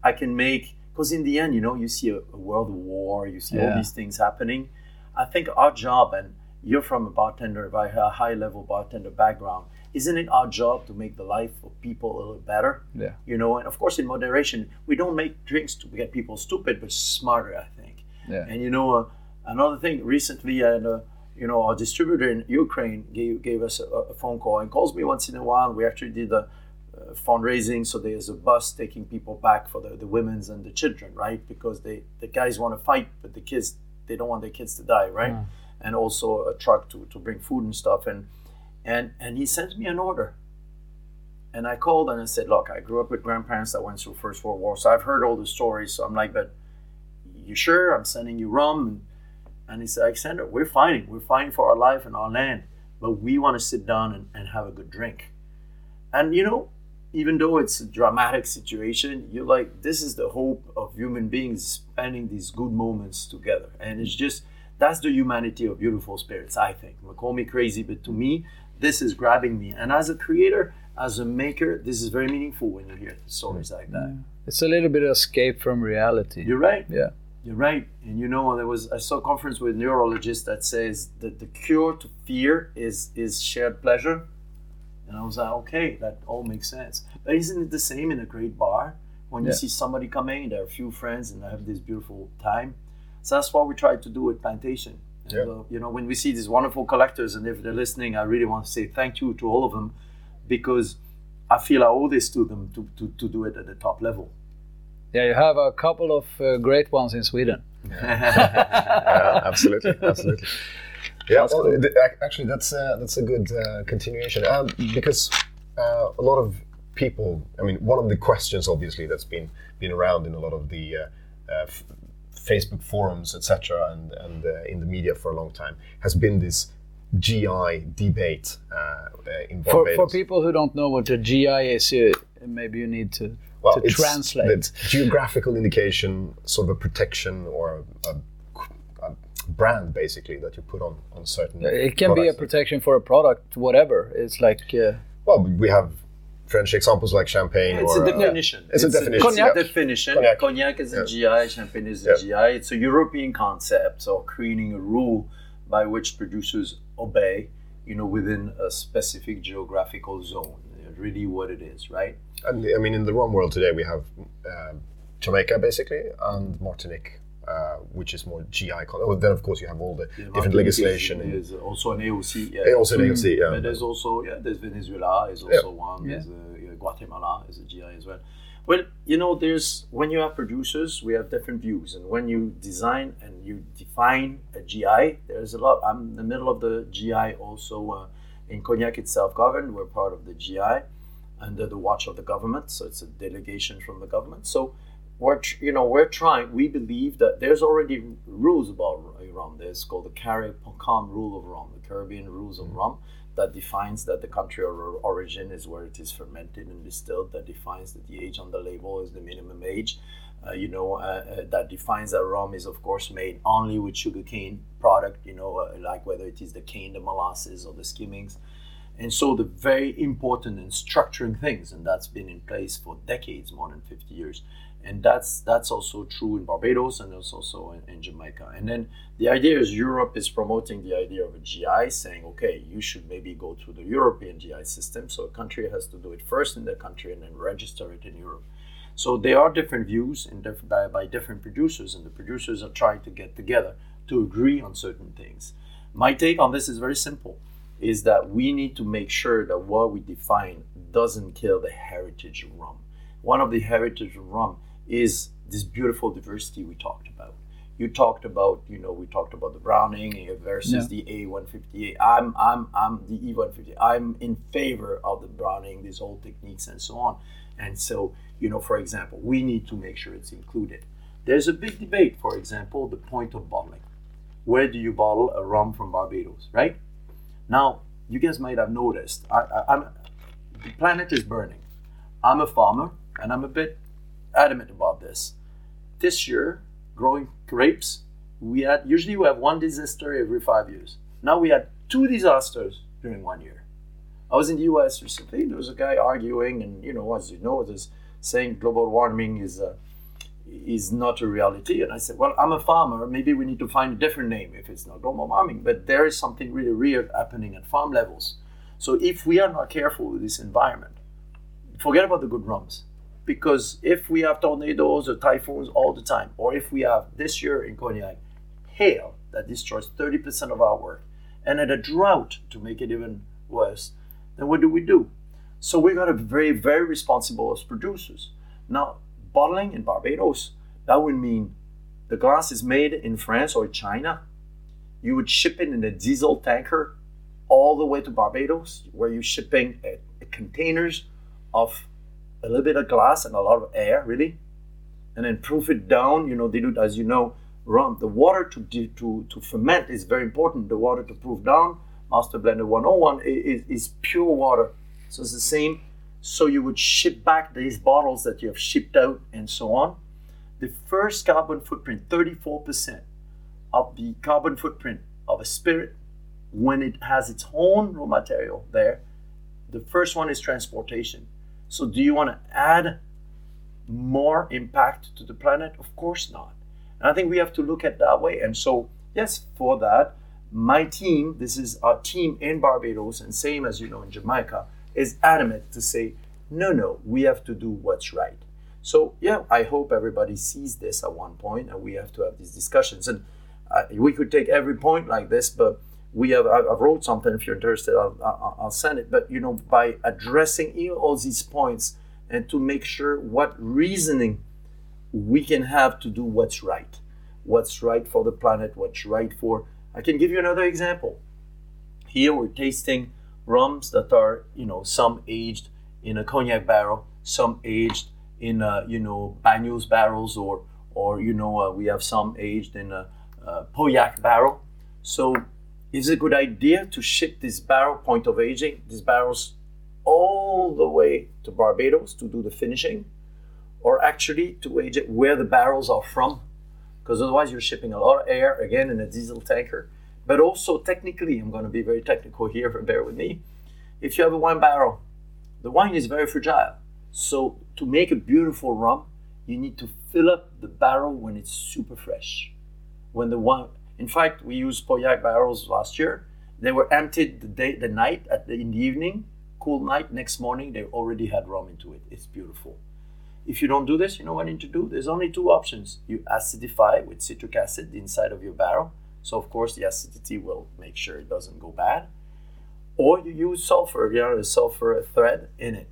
I can make because in the end, you know, you see a, a world war, you see all these things happening. I think our job, and you're from a bartender, by a high level bartender background, isn't it our job to make the life of people a little better? Yeah. You know, and of course, in moderation, we don't make drinks to get people stupid, but smarter, I think. Yeah. And you know, uh, another thing recently, I had, uh, you know, our distributor in Ukraine gave, gave us a, a phone call and calls me once in a while. We actually did a uh, fundraising, so there's a bus taking people back for the, the women's and the children, right? Because they the guys want to fight, but the kids they don't want their kids to die, right? And also a truck to, to bring food and stuff. And and and he sent me an order. And I called and I said, look, I grew up with grandparents that went through First World War, so I've heard all the stories. So I'm like, but you sure? I'm sending you rum. And, and he said, Alexander, we're fighting. We're fighting for our life and our land, but we want to sit down and, and have a good drink. And you know, even though it's a dramatic situation, you're like, this is the hope of human beings spending these good moments together. And it's just, that's the humanity of beautiful spirits, I think. Well, call me crazy, but to me, this is grabbing me. And as a creator, as a maker, this is very meaningful when you hear stories like that. It's a little bit of escape from reality. You're right. yeah. You're right. And you know, there was I saw a conference with neurologists that says that the cure to fear is is shared pleasure. And I was like, okay, that all makes sense. But isn't it the same in a great bar? When you see somebody coming, there are a few friends and they have this beautiful time. So that's what we try to do with Plantation. And, Yeah. uh, you know, when we see these wonderful collectors, and if they're listening, I really want to say thank you to all of them because I feel I owe this to them to, to, to do it at the top level. Yeah, you have a couple of uh, great ones in Sweden. Yeah, absolutely, absolutely. Yeah, well, cool. th- actually, that's uh, that's a good uh, continuation um, because uh, a lot of people. I mean, one of the questions, obviously, that's been been around in a lot of the uh, uh, f- Facebook forums, etc., and and uh, in the media for a long time, has been this GI debate uh, uh, in For, Barbados. for people who don't know what the GI is, you, maybe you need to, well, to it's translate. the geographical indication, sort of a protection or a, a brand, basically, that you put on on certain. It can be a protection for a product, whatever. It's like uh, Well, we have French examples like champagne It's or a uh, definition. It's a definition, Cognac yeah. definition. Cognac. Cognac, is a Yeah. GI. Champagne is Yeah. a GI. It's a European concept, so creating a rule by which producers obey, you know, within a specific geographical zone. Really, what it is, right? and I mean in the rum world today we have um, Jamaica basically and Martinique, uh, which is more GI. Con- oh, then of course you have all the different legislation. There's also an AOC. Yeah. Yeah, also an AOC, yeah. But there's also yeah, there's Venezuela is also one. There's uh, Guatemala is a GI as well. Well, you know, there's when you have producers, we have different views, and when you design and you define a GI, there's a lot. I'm in the middle of the GI also uh, in Cognac itself governed. We're part of the GI under the watch of the government, so it's a delegation from the government. So we're tr- you know we're trying. We believe that there's already rules about rum. There's called the Carib CARICOM rule of rum, the Caribbean rules of mm. rum, that defines that the country of origin is where it is fermented and distilled. That defines that the age on the label is the minimum age. Uh, you know uh, uh, that defines that rum is of course made only with sugarcane product. You know, uh, like whether it is the cane, the molasses, or the skimmings. And so the very important in structuring things, and that's been in place for decades, more than 50 years, and that's that's also true in Barbados and it's also in, in, Jamaica. And then the idea is Europe is promoting the idea of a GI, saying, okay, you should maybe go through the European GI system. So a country has to do it first in their country and then register it in Europe. So there are different views in different, by, by different producers, and the producers are trying to get together to agree on certain things. My take on this is very simple: is that we need to make sure that what we define doesn't kill the heritage rum. One of the heritage rum is this beautiful diversity we talked about. You talked about, you know, we talked about the Browning versus yeah. the A158. I'm, I'm, I'm the E150. I'm in favor of the Browning, these old techniques and so on. And so, you know, for example, we need to make sure it's included. There's a big debate, for example, the point of bottling. Where do you bottle a rum from Barbados, right? Now, you guys might have noticed, I, I, I'm, the planet is burning. I'm a farmer, and I'm a bit adamant about this. This year, growing grapes, we had usually we have one disaster every five years. Now we had two disasters during one year. I was in the U.S. recently. There was a guy arguing, and you know, as you know, there's saying global warming is is not a reality. And I said, well, I'm a farmer. Maybe we need to find a different name if it's not global warming. But there is something really weird happening at farm levels. So if we are not careful with this environment, forget about the good rums because if we have tornadoes or typhoons all the time, or if we have this year in Cognac hail that destroys 30% of our work, and then a drought to make it even worse, then what do we do? So we got to be very, very responsible as producers. Now, bottling in Barbados, that would mean the glass is made in France or China. You would ship it in a diesel tanker all the way to Barbados, where you're shipping a containers of a little bit of glass and a lot of air, really, and then proof it down. You know, they do, as you know, rum. The water to to to ferment is very important. The water to proof down. Master Blender 101 is, is pure water, so it's the same. So you would ship back these bottles that you have shipped out and so on. The first carbon footprint, 34% of the carbon footprint of a spirit when it has its own raw material there. The first one is transportation. So, do you want to add more impact to the planet? Of course not. And I think we have to look at that way. And so, yes, for that, my team, this is our team in Barbados, and same as you know in Jamaica, is adamant to say, no, no, we have to do what's right. So, yeah, I hope everybody sees this at one point and we have to have these discussions. And uh, we could take every point like this, but we have I, have wrote something. If you're interested, I'll, I'll, send it. But you know, by addressing all these points and to make sure what reasoning we can have to do what's right, what's right for the planet, what's right for. I can give you another example. Here we're tasting rums that are you know some aged in a cognac barrel, some aged in a, you know Banyuls barrels, or or you know uh, we have some aged in a, a barrel. So is it a good idea to ship this barrel point of aging, these barrels all the way to Barbados to do the finishing, or actually to age it where the barrels are from? Because otherwise you're shipping a lot of air again in a diesel tanker. But also technically, I'm going to be very technical here, bear with me. If you have a wine barrel, the wine is very fragile. So to make a beautiful rum, you need to fill up the barrel when it's super fresh. When the wine in fact, we used Pauillac barrels last year. They were emptied the day, the night, at the, in the evening, cool night. Next morning, they already had rum into it. It's beautiful. If you don't do this, you know what you need to do. There's only two options. You acidify with citric acid the inside of your barrel. So of course, the acidity will make sure it doesn't go bad. Or you use sulfur. You know, the sulfur thread in it.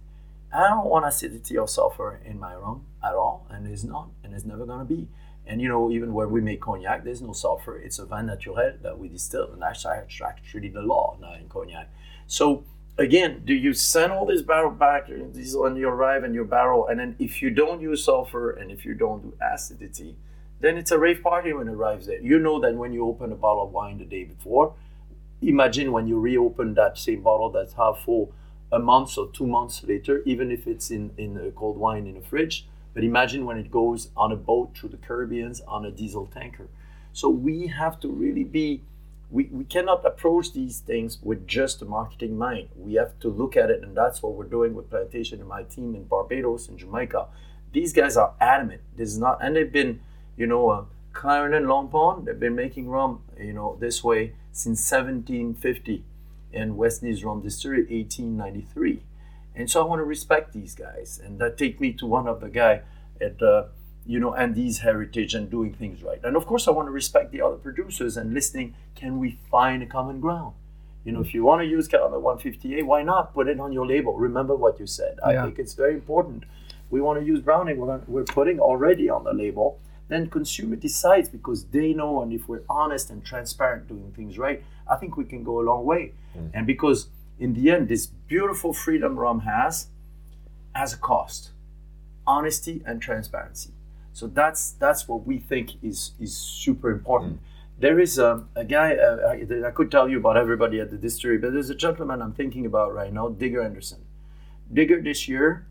I don't want acidity or sulfur in my rum at all, and it's not, and it's never gonna be. And you know, even where we make cognac, there's no sulfur. It's a vin naturel that we distill, and that's actually the law now in cognac. So again, do you send all this barrel back uh, when you arrive in your barrel, and then if you don't use sulfur and if you don't do acidity, then it's a rave party when it arrives there. You know that when you open a bottle of wine the day before, imagine when you reopen that same bottle that's half full a month or two months later, even if it's in, in a cold wine in a fridge, but imagine when it goes on a boat through the Caribbean on a diesel tanker. So we have to really be, we, we cannot approach these things with just a marketing mind. We have to look at it, and that's what we're doing with Plantation and my team in Barbados and Jamaica. these guys are adamant. This is not, and they've been, you know, uh, Clarendon Long Pond. They've been making rum, you know, this way since 1750, and West Indies Rum Distillery 1893. And so I want to respect these guys, and that take me to one of the guy at, uh, you know, Andy's heritage and doing things right. And of course, I want to respect the other producers and listening. Can we find a common ground? You know, if you want to use Calendar 158, why not put it on your label? Remember what you said. I Yeah. think it's very important. We want to use Browning. We're, we're putting already on the label. Then consumer decides because they know, and if we're honest and transparent doing things right, I think we can go a long way. And because in the end, this beautiful freedom rum has has a cost, honesty and transparency. So that's that's what we think is is super important. There is a, a guy uh, I, I could tell you about everybody at the distillery, but there's a gentleman I'm thinking about right now, Digger Anderson. Digger this year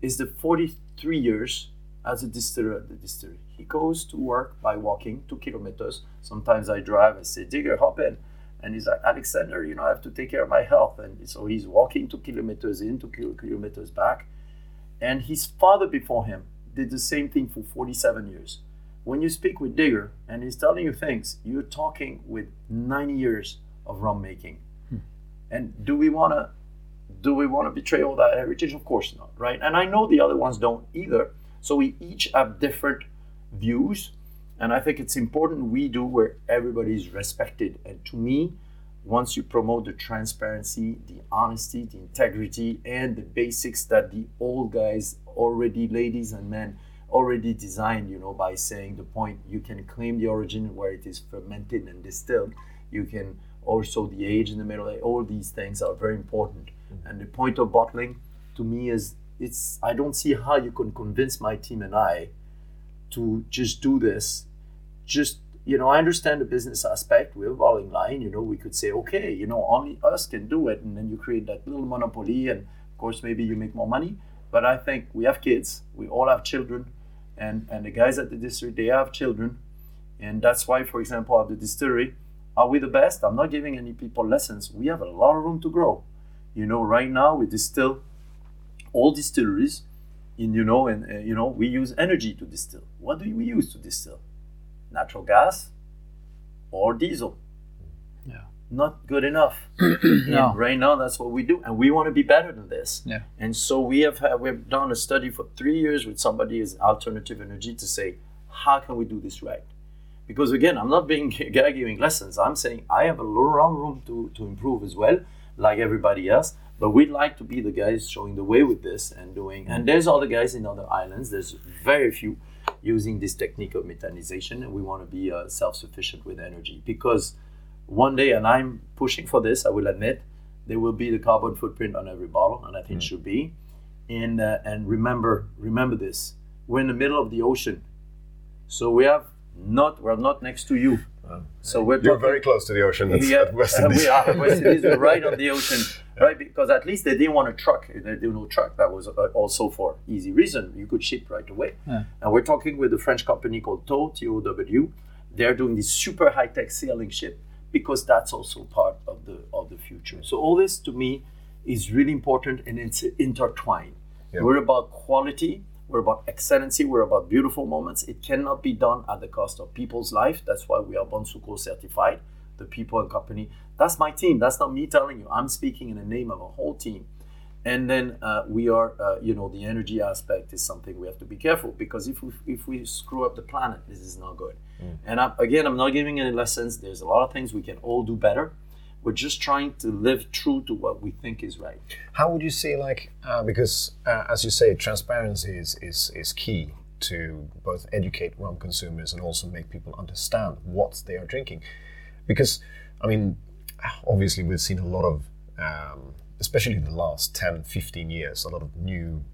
is the 43 years as a distiller at the distillery. He goes to work by walking two kilometers. Sometimes I drive. I say, Digger, hop in. And he's like, Alexander, you know, I have to take care of my health. And so he's walking two kilometers in, two kilometers back. And his father before him did the same thing for 47 years. When you speak with Digger and he's telling you things, you're talking with 90 years of rum making. Hmm. And do we want to do we want to betray all that heritage? Of course not, right? And I know the other ones don't either. So we each have different views, and I think it's important we do where everybody is respected. And to me, once you promote the transparency, the honesty, the integrity, and the basics that the old guys already, ladies and men, already designed, you know, by saying the point you can claim the origin where it is fermented and distilled. You can also the age in the middle. All these things are very important. Mm-hmm. And the point of bottling, to me, is it's. I don't see how you can convince my team and I to just do this. Just you know, I understand the business aspect. We're a bottling line. You know, we could say, okay, you know, only us can do it, and then you create that little monopoly, and of course, maybe you make more money. But I think we have kids. We all have children, and and the guys at the distillery they have children, and that's why, for example, at the distillery, are we the best? I'm not giving any people lessons. We have a lot of room to grow. You know, right now we distill all distilleries in you know and uh, you know we use energy to distill what do we use to distill natural gas or diesel. Yeah. not good enough. No. right now that's what we do. And we want to be better than this. Yeah. and so we have had, we've done a study for three years with somebody as alternative energy to say how can we do this right? Because again i'm not being guy giving lessons. I'm saying i have a little room to, to improve as well like everybody else. But we'd like to be the guys showing the way with this and doing and there's other guys in other islands. There's very few using this technique of methanization and we want to be uh, self-sufficient with energy. Because one day and i'm pushing for this i will admit there will be the carbon footprint on every bottle and i think it should be. And uh, and remember remember this we're in the middle of the ocean. So we have not we're not next to you. So we're You're talking- very close to the ocean. That's, yeah, at West Indies. we are. West Indies, we're right on the ocean, right? Because at least they didn't want a truck. They didn't no truck. That was uh, also for easy reason. You could ship right away. Yeah. And we're talking with a French company called TOW, T-O-W. They're doing this super high tech sailing ship because that's also part of the of the future. So all this to me is really important and it's intertwined. Yeah. We're about quality. We're about excellency. We're about beautiful moments. It cannot be done at the cost of people's life. That's why we are Bonsucro certified, the people and company. That's my team. That's not me telling you. I'm speaking in the name of a whole team. And then uh, we are, uh, you know, the energy aspect is something we have to be careful because if we, if we screw up the planet, this is not good. And I'm, again, I'm not giving any lessons. There's a lot of things we can all do better. We're just trying to live true to what we think is right. How would you say, like, uh, because uh, as you say, transparency is, is, is key to both educate rum consumers and also make people understand what they are drinking. Because, I mean, obviously, we've seen a lot of, um, especially the last 10, 15 years, a lot of new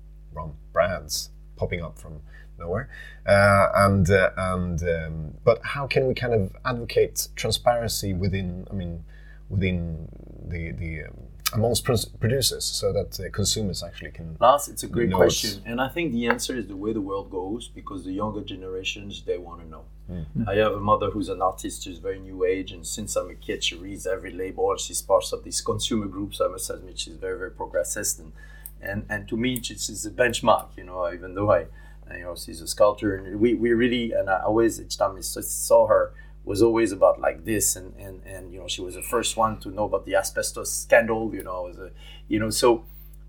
brands popping up from nowhere. Uh, and, uh, and um, but how can we kind of advocate transparency within, I mean, within the, the um, amongst producers so that uh, consumers actually can Lars, it's a great question, and I think the answer is the way the world goes because the younger generations they want to know. I have a mother who's an artist, she's very new age, and since I'm a kid, she reads every label. and She's part of these consumer groups. I must admit, she's very, very progressist, and and, and to me, she's a benchmark. You know, even though I you know, she's a sculptor, and we, we really and I always each time i saw her was always about like this, and, and and you know she was the first one to know about the asbestos scandal. You know, a, you know so.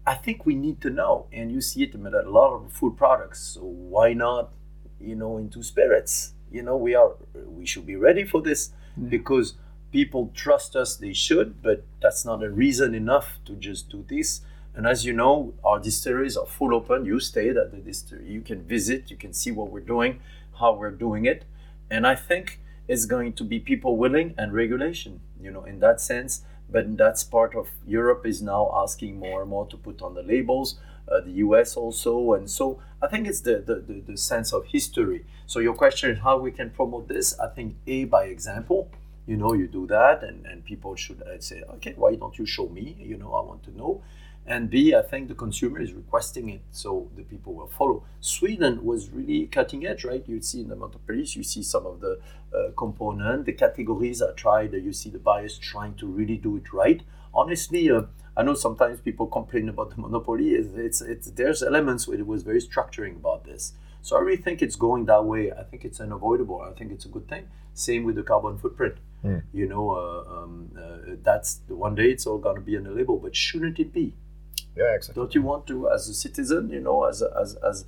I think we need to know, and you see it in a lot of food products. So why not, you know, into spirits? You know, we are we should be ready for this mm. because people trust us. They should, but that's not a reason enough to just do this. And as you know, our distilleries are full open. You stayed at the distillery. You can visit. You can see what we're doing, how we're doing it, and I think it's going to be people willing and regulation. You know, in that sense but that's part of Europe is now asking more and more to put on the labels. Uh, the US also, and so I think it's the, the, the, the sense of history. So your question is how we can promote this. I think a by example. You know, you do that, and, and people should uh, say, okay, why don't you show me? You know, I want to know. And B, I think the consumer is requesting it, so the people will follow. Sweden was really cutting edge, right? You see in the Montpellier, you see some of the uh, component, the categories are tried. You see the buyers trying to really do it right. Honestly, uh, I know sometimes people complain about the monopoly. It's, it's, it's there's elements where it was very structuring about this. So I really think it's going that way. I think it's unavoidable. I think it's a good thing. Same with the carbon footprint. You know, uh, um, uh, that's the one day it's all going to be on the label, but shouldn't it be? Yeah, exactly. don't you want to as a citizen you know as as, as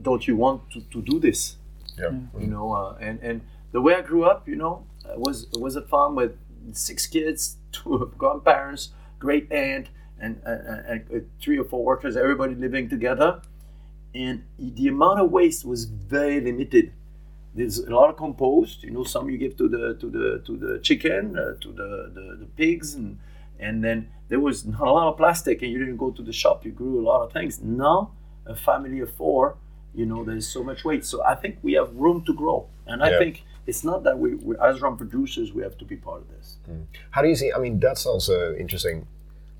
don't you want to, to do this Yeah. you know uh, and and the way i grew up you know I was it was a farm with six kids two grandparents great aunt and, and, and uh, three or four workers everybody living together and the amount of waste was very limited there's a lot of compost you know some you give to the to the to the chicken uh, to the, the the pigs and and then there was not a lot of plastic and you didn't go to the shop you grew a lot of things now a family of four you know there's so much weight so i think we have room to grow and i Yeah. think it's not that we, we as rum producers we have to be part of this How do you see? I mean, that's sounds uh, interesting.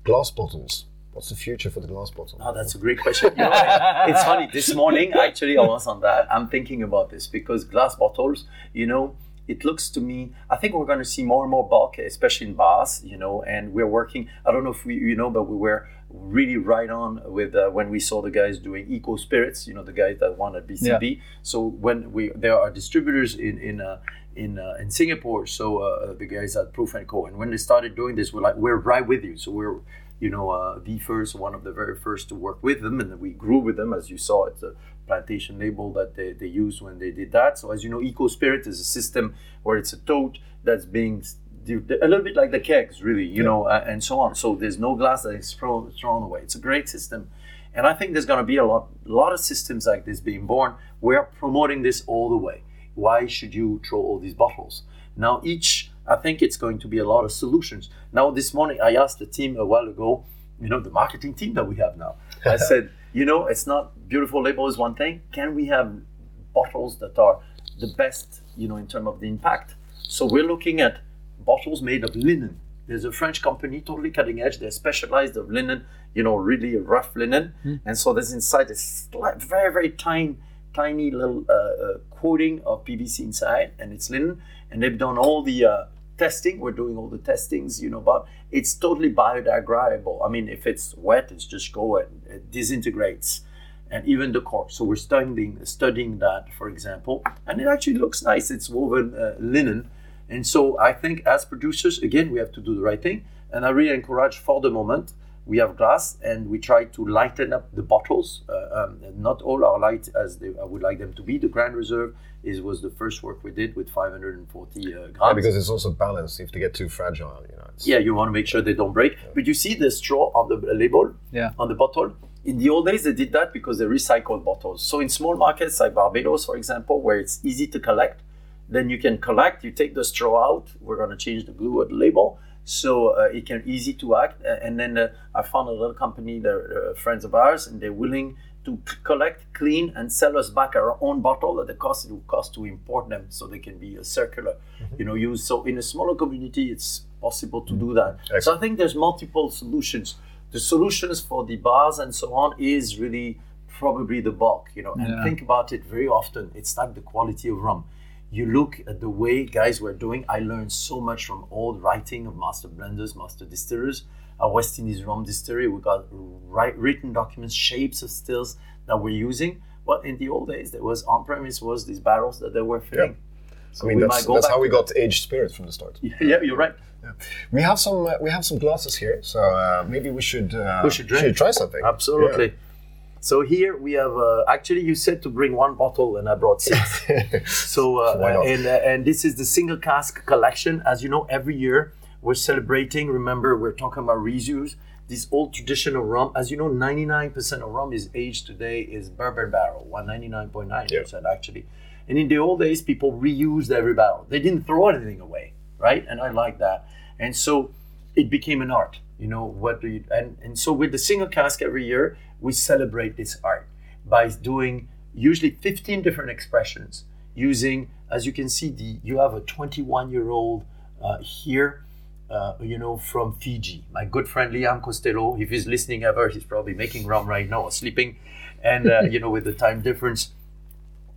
Glass bottles. What's the future for the glass bottle? Oh, that's a great question. You know, it's funny. This morning, actually, I was on that. I'm thinking about this because glass bottles, you know, it looks to me. I think we're going to see more and more bulk, especially in bars. You know, and we're working. I don't know if we, you know, but we were really right on with uh, when we saw the guys doing eco spirits. You know, the guys that won at BCB. So when we there are distributors in in. Uh, in, uh, in Singapore, so uh, the guys at Proof and Co. And when they started doing this, we're like, we're right with you. So we're you know, uh, the first, one of the very first to work with them, and we grew with them, as you saw. It's a plantation label that they, they used when they did that. So, as you know, Eco Spirit is a system where it's a tote that's being a little bit like the kegs, really, you know, uh, and so on. So there's no glass that is thrown, thrown away. It's a great system, and I think there's going to be a lot, lot of systems like this being born. We're promoting this all the way. Why should you throw all these bottles? Now, each, I think it's going to be a lot of solutions. Now, this morning, I asked the team a while ago, you know, the marketing team that we have now. I said, you know, it's not beautiful label is one thing. Can we have bottles that are the best, you know, in terms of the impact? So we're looking at bottles made of linen. There's a French company, totally cutting edge. They're specialized of linen, you know, really rough linen. And so there's inside a slight, very, very tiny, tiny little uh, uh, coating of PVC inside, and it's linen. And they've done all the uh, testing. We're doing all the testings, you know, but it's totally biodegradable. I mean, if it's wet, it's just go and it disintegrates. And even the cork. So we're studying studying that, for example, and it actually looks nice. It's woven uh, linen, and so I think as producers, again, we have to do the right thing. And I really encourage for the moment, we have glass and we try to lighten up the bottles. Uh, um, not all are light as they, I would like them to be. The Grand Reserve is was the first work we did with 540 uh, grams. Yeah, because it's also balanced. If they get too fragile, you know. It's, Yeah, you want to make sure they don't break. But you see the straw on the label, Yeah. on the bottle. In the old days, they did that because they recycled bottles. So in small markets like Barbados, for example, where it's easy to collect, then you can collect. You take the straw out. We're going to change the glue at the label, so uh, it can easy to act. Uh, And then uh, I found a little company, they're uh, friends of ours, and they're willing to c- collect, clean, and sell us back our own bottle at the cost it would cost to import them, so they can be a circular, you know, use. So in a smaller community, it's possible to do that. So I think there's multiple solutions. The solutions for the bars and so on is really probably the bulk, you know. And Yeah. think about it very often. It's like the quality of rum. You look at the way guys were doing. I learned so much from old writing of master blenders, master distillers. Our West Indies Rum Distillery, we got right, written documents, shapes of stills that we're using. But in the old days, there was on premise was these barrels that they were filling. So I mean, we that's, that's how we got aged spirits from the start. Yeah, you're right. We have some uh, we have some glasses here, so uh, maybe we should uh, We should drink. try something. Absolutely. So here we have. Uh, actually, you said to bring one bottle, and I brought six. So uh, and uh, and this is the single cask collection. As you know, every year we're celebrating. Remember, we're talking about reuse. This old tradition of rum. As you know, 99% of rum is aged today is bourbon barrel. 199.9% actually. And in the old days, people reused every barrel. They didn't throw anything away, right? And I like that. And so it became an art. You know what do you and and so with the single cask every year we celebrate this art by doing usually 15 different expressions using as you can see the you have a 21 year old uh, here uh, you know from Fiji my good friend Liam Costello if he's listening ever he's probably making rum right now or sleeping and uh, you know with the time difference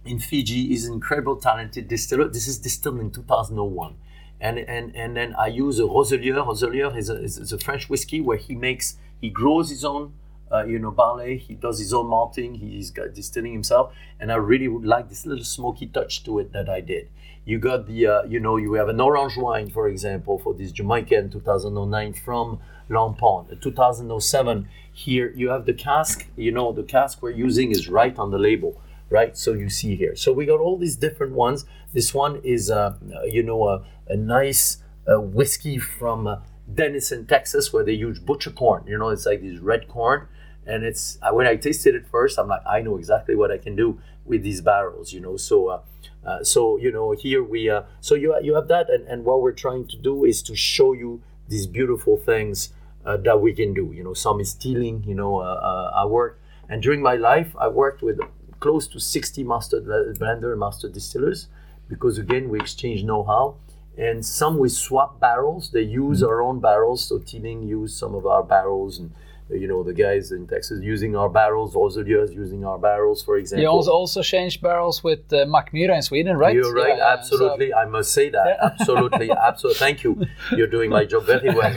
in Fiji is an incredible talented distiller. This is distilled in 2001. And, and, and then I use a Rozelieures. Rozelieures is a, is, is a French whiskey where he makes, he grows his own, uh, you know, barley. He does his own malting. He's got distilling himself. And I really would like this little smoky touch to it that I did. You got the, uh, you know, you have an orange wine, for example, for this Jamaican 2009 from Long Pond. Uh, 2007, here you have the cask, you know, the cask we're using is right on the label right? So you see here. So we got all these different ones. This one is, uh, you know, a, a nice uh, whiskey from uh, Denison, Texas, where they use butcher corn. You know, it's like this red corn, and it's uh, when I tasted it first, I'm like, I know exactly what I can do with these barrels. You know, so. Uh, uh, so you know here we uh, so you you have that and, and what we're trying to do is to show you these beautiful things uh, that we can do you know some is stealing you know uh, uh, I work and during my life I worked with close to 60 master blender and master distillers because again we exchange know-how and some we swap barrels they use our own barrels so Teeling use some of our barrels and you know the guys in Texas using our barrels Rozelieures using our barrels for example You also also changed barrels with uh, Mackmyra in Sweden, right? you're right, Yeah, absolutely. I must say that. Absolutely, absolutely. Thank you. You're doing my job very well.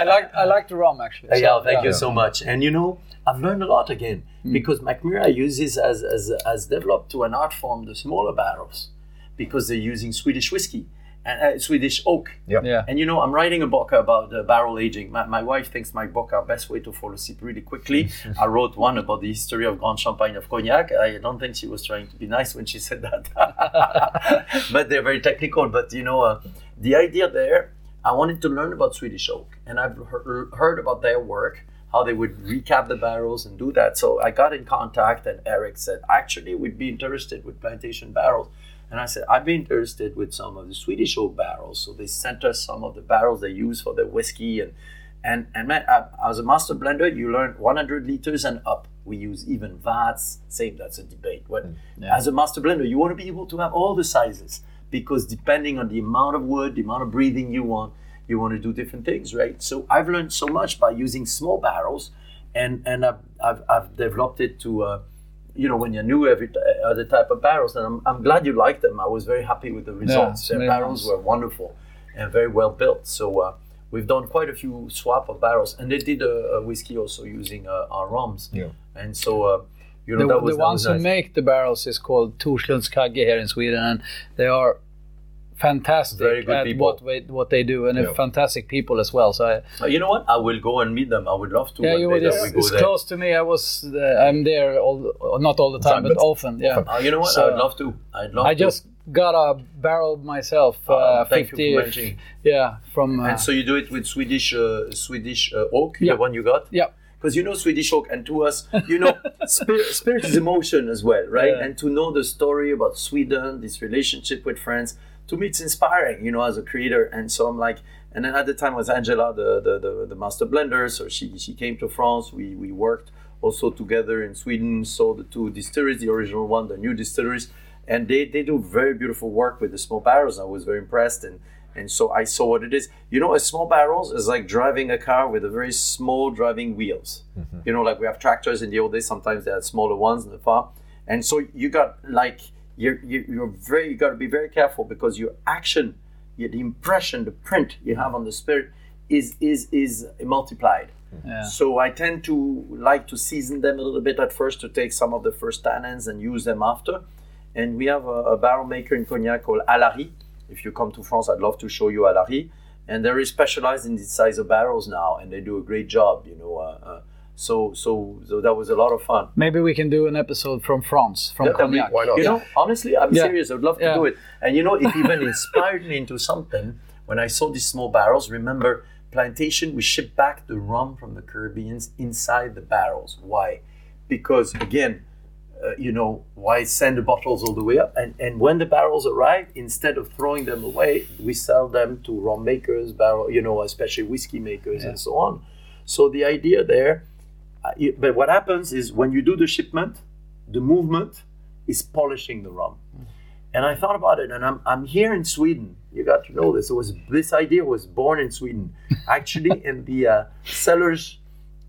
I like I like the rum actually. So, yeah, thank you so much. And you know, I've learned a lot again Hmm. because Mackmyra uses as, as as developed to an art form the smaller barrels because they're using Swedish whiskey uh, Swedish oak. Yeah. Yeah. And you know, I'm writing a book about uh, barrel aging. My, my wife thinks my book are best way to fall asleep really quickly. I wrote one about the history of Grand Champagne of Cognac. I don't think she was trying to be nice when she said that, but they're very technical. But you know, uh, the idea there, I wanted to learn about Swedish oak, and I've heard, heard about their work. How they would recap the barrels and do that. So I got in contact, and Eric said, "Actually, we'd be interested with plantation barrels." And I said, I'd be interested with some of the Swedish oak barrels. So they sent us some of the barrels they use for their whiskey. And, and, and man, I- as a master blender, you learn 100 liters and up. We use even vats. Same, that's a debate. But as a master blender, you want to be able to have all the sizes because depending on the amount of wood, the amount of breathing you want, you want to do different things, right? So I've learned so much by using small barrels. And, and I've, I've, I've developed it to, uh, you know, when you knew every t- other type of barrels, and I'm, I'm glad you liked them. I was very happy with the results. it's Their barrels nice. were wonderful and very well built. So uh, we've done quite a few swap of barrels, and they did a, a whiskey also using uh, our rums. Yeah. And so, uh, you know, The, that was the ones was who make the barrels is called Torslunds Kagge here in Sweden, and they are fantastic Very good at people. what they, what they do, and Yeah. fantastic people as well. So I, Uh, you know what? I will go and meet them. I would love to. yeah, you would, it's, it's there. close to me. I was uh, I'm there all not all the time, but, but often. Yeah, Uh, you know what? So- I'd love to. I'd love I to. just got a barrel myself, uh, Uh, thank you for 50. mentioning. yeah, from uh, And so you do it with Swedish uh, Swedish uh, oak, Yeah. the one you got? yeah. Because you know Swedish oak, and to us, you know, spirit, spirit is emotion as well, right? Yeah. And to know the story about Sweden, this relationship with France, to me it's inspiring, you know, as a creator. And so I'm like, and then at the time was Angela, the the, the, the master blender. So she she came to France. We we worked also together in Sweden. Saw the two distilleries, the original one, the new distilleries, and they they do very beautiful work with the small barrels. I was very impressed and. And so I saw what it is. You know, a small barrels is like driving a car with a very small driving wheels. Mm-hmm. You know, like we have tractors in the old days. Sometimes they had smaller ones in the farm, and so you got like you're you're, you're very you got to be very careful because your action, your, the impression, the print you have on the spirit is is is multiplied. Yeah. So I tend to like to season them a little bit at first to take some of the first tannins and use them after. And we have a, a barrel maker in Cognac called Allary. If you come to France, I'd love to show you Allary. And they're specialized in this size of barrels now, and they do a great job. You know, uh, uh, so so so that was a lot of fun. Maybe we can do an episode from France, from That- that'd be- Cognac. Why not? You know, honestly, I'm Yeah. serious. I'd love to Yeah. do it. And you know, it even inspired me into something when I saw these small barrels. Remember, plantation, we ship back the rum from the Caribbeans inside the barrels. Why? Because again, uh, you know, why send the bottles all the way up? And and when the barrels arrive, instead of throwing them away, we sell them to rum makers, barrel, you know, especially whiskey makers and so on. So the idea there, uh, but what happens is when you do the shipment, the movement is polishing the rum. And I thought about it, and I'm, I'm here in Sweden. You got to know this. It was this idea was born in Sweden, actually in the uh, cellars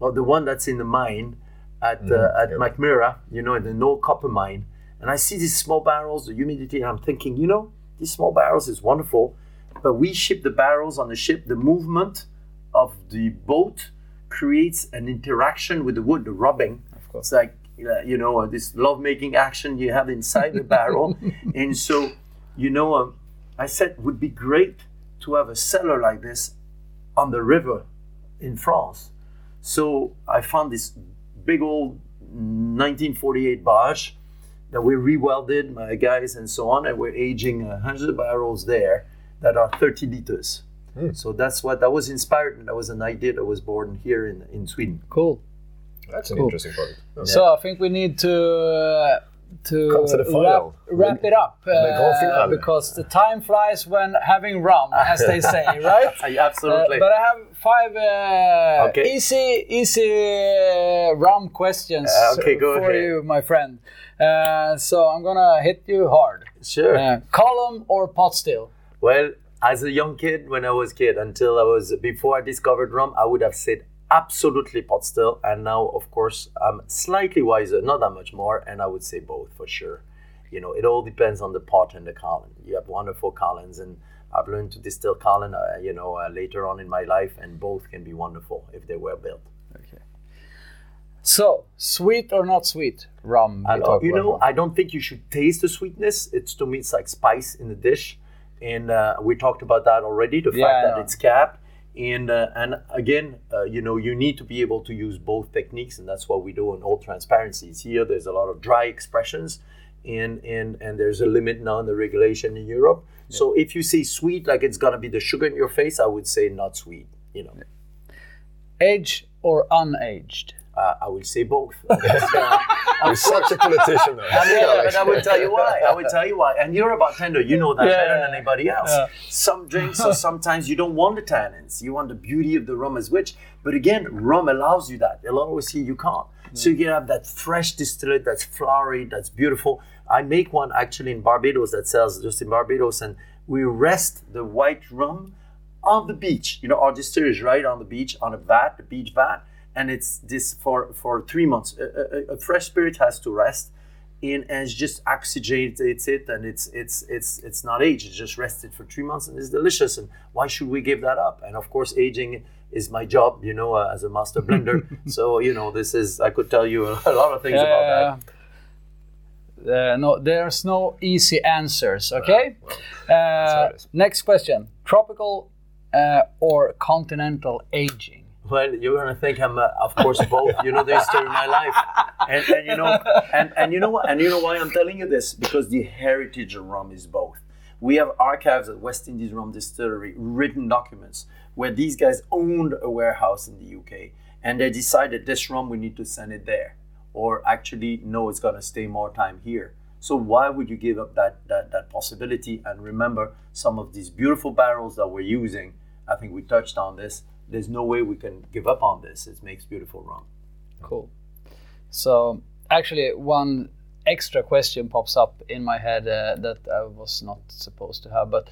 of the one that's in the mine at uh, at Mackmyra, you know, in the no copper mine. And I see these small barrels, the humidity, and I'm thinking, you know, these small barrels is wonderful, but we ship the barrels on the ship. The movement of the boat creates an interaction with the wood, the rubbing. Of course. It's like uh, you know uh, this love-making action you have inside the barrel, and so you know um, I said it would be great to have a cellar like this on the river in France. So I found this big old 1948 barge that we rewelded, my guys and so on, and we're aging uh, 100 barrels there that are 30 liters. So that's what that was inspired, and that was an idea that was born here in, in Sweden. Cool. That's an Cool. interesting project. So I think we need to uh, to Come to the wrap, final. wrap it up uh, because the time flies when having rum, as they say, right? Uh, Absolutely. but I have five uh, Okay. easy, easy uh, rum questions Uh, okay, go for ahead. you, my friend. Uh, so I'm gonna hit you hard. sure. Uh, column or pot still? Well, as a young kid, when I was kid, until I was before I discovered rum, I would have said absolutely pot still. And now, of course, I'm slightly wiser, not that much more, and I would say both for sure. You know, it all depends on the pot and the column. You have wonderful columns, and I've learned to distill column, uh, you know, uh, later on in my life, and both can be wonderful if they were built. Okay. So sweet or not sweet rum? uh, you know, rum. I don't think you should taste the sweetness. It's to me, it's like spice in the dish, and uh, we talked about that already. The Yeah, fact that it's capped, and uh, and again, uh, you know, you need to be able to use both techniques, and that's what we do in all transparencies. Here, there's a lot of dry expressions, and and and there's a limit now in the regulation in Europe. So if you say sweet, like it's gonna be the sugar in your face, I would say not sweet. You know, Aged or unaged? Uh, I will say both. You're such a politician. though. Yeah, but I will tell you why. I will tell you why. And you're a bartender. You know that Yeah, better than anybody else. yeah. Some drinks, or sometimes you don't want the tannins. You want the beauty of the rum as which. But again, rum allows you that. It'll always see you can't. So you can have that fresh distillate that's flowery, that's beautiful. I make one actually in Barbados that sells just in Barbados, and we rest the white rum on the beach. You know, our distillery is right on the beach on a vat, the beach vat, and it's this for for three months. A, a, a fresh spirit has to rest, in and just oxygenates it, and it's it's it's it's not aged. It's just rested for three months, and it's delicious. And why should we give that up? And of course, aging is my job, you know, uh, as a master blender. so you know, this is I could tell you a, lot of things about that. Uh, no, there's no easy answers. Okay. Uh, it is. next question: tropical uh, or continental aging? Well, you're gonna think I'm, uh, of course, both. You know the history of my life, and, and you know, and, and you know what, and you know why I'm telling you this because the heritage of rum is both. We have archives at West Indies Rum Distillery, written documents where these guys owned a warehouse in the UK, and they decided this rum we need to send it there, or actually no, it's gonna stay more time here. So why would you give up that that, that possibility? And remember, some of these beautiful barrels that we're using. I think we touched on this there's no way we can give up on this. It makes beautiful rum. Cool. So actually, one extra question pops up in my head uh, that I was not supposed to have, but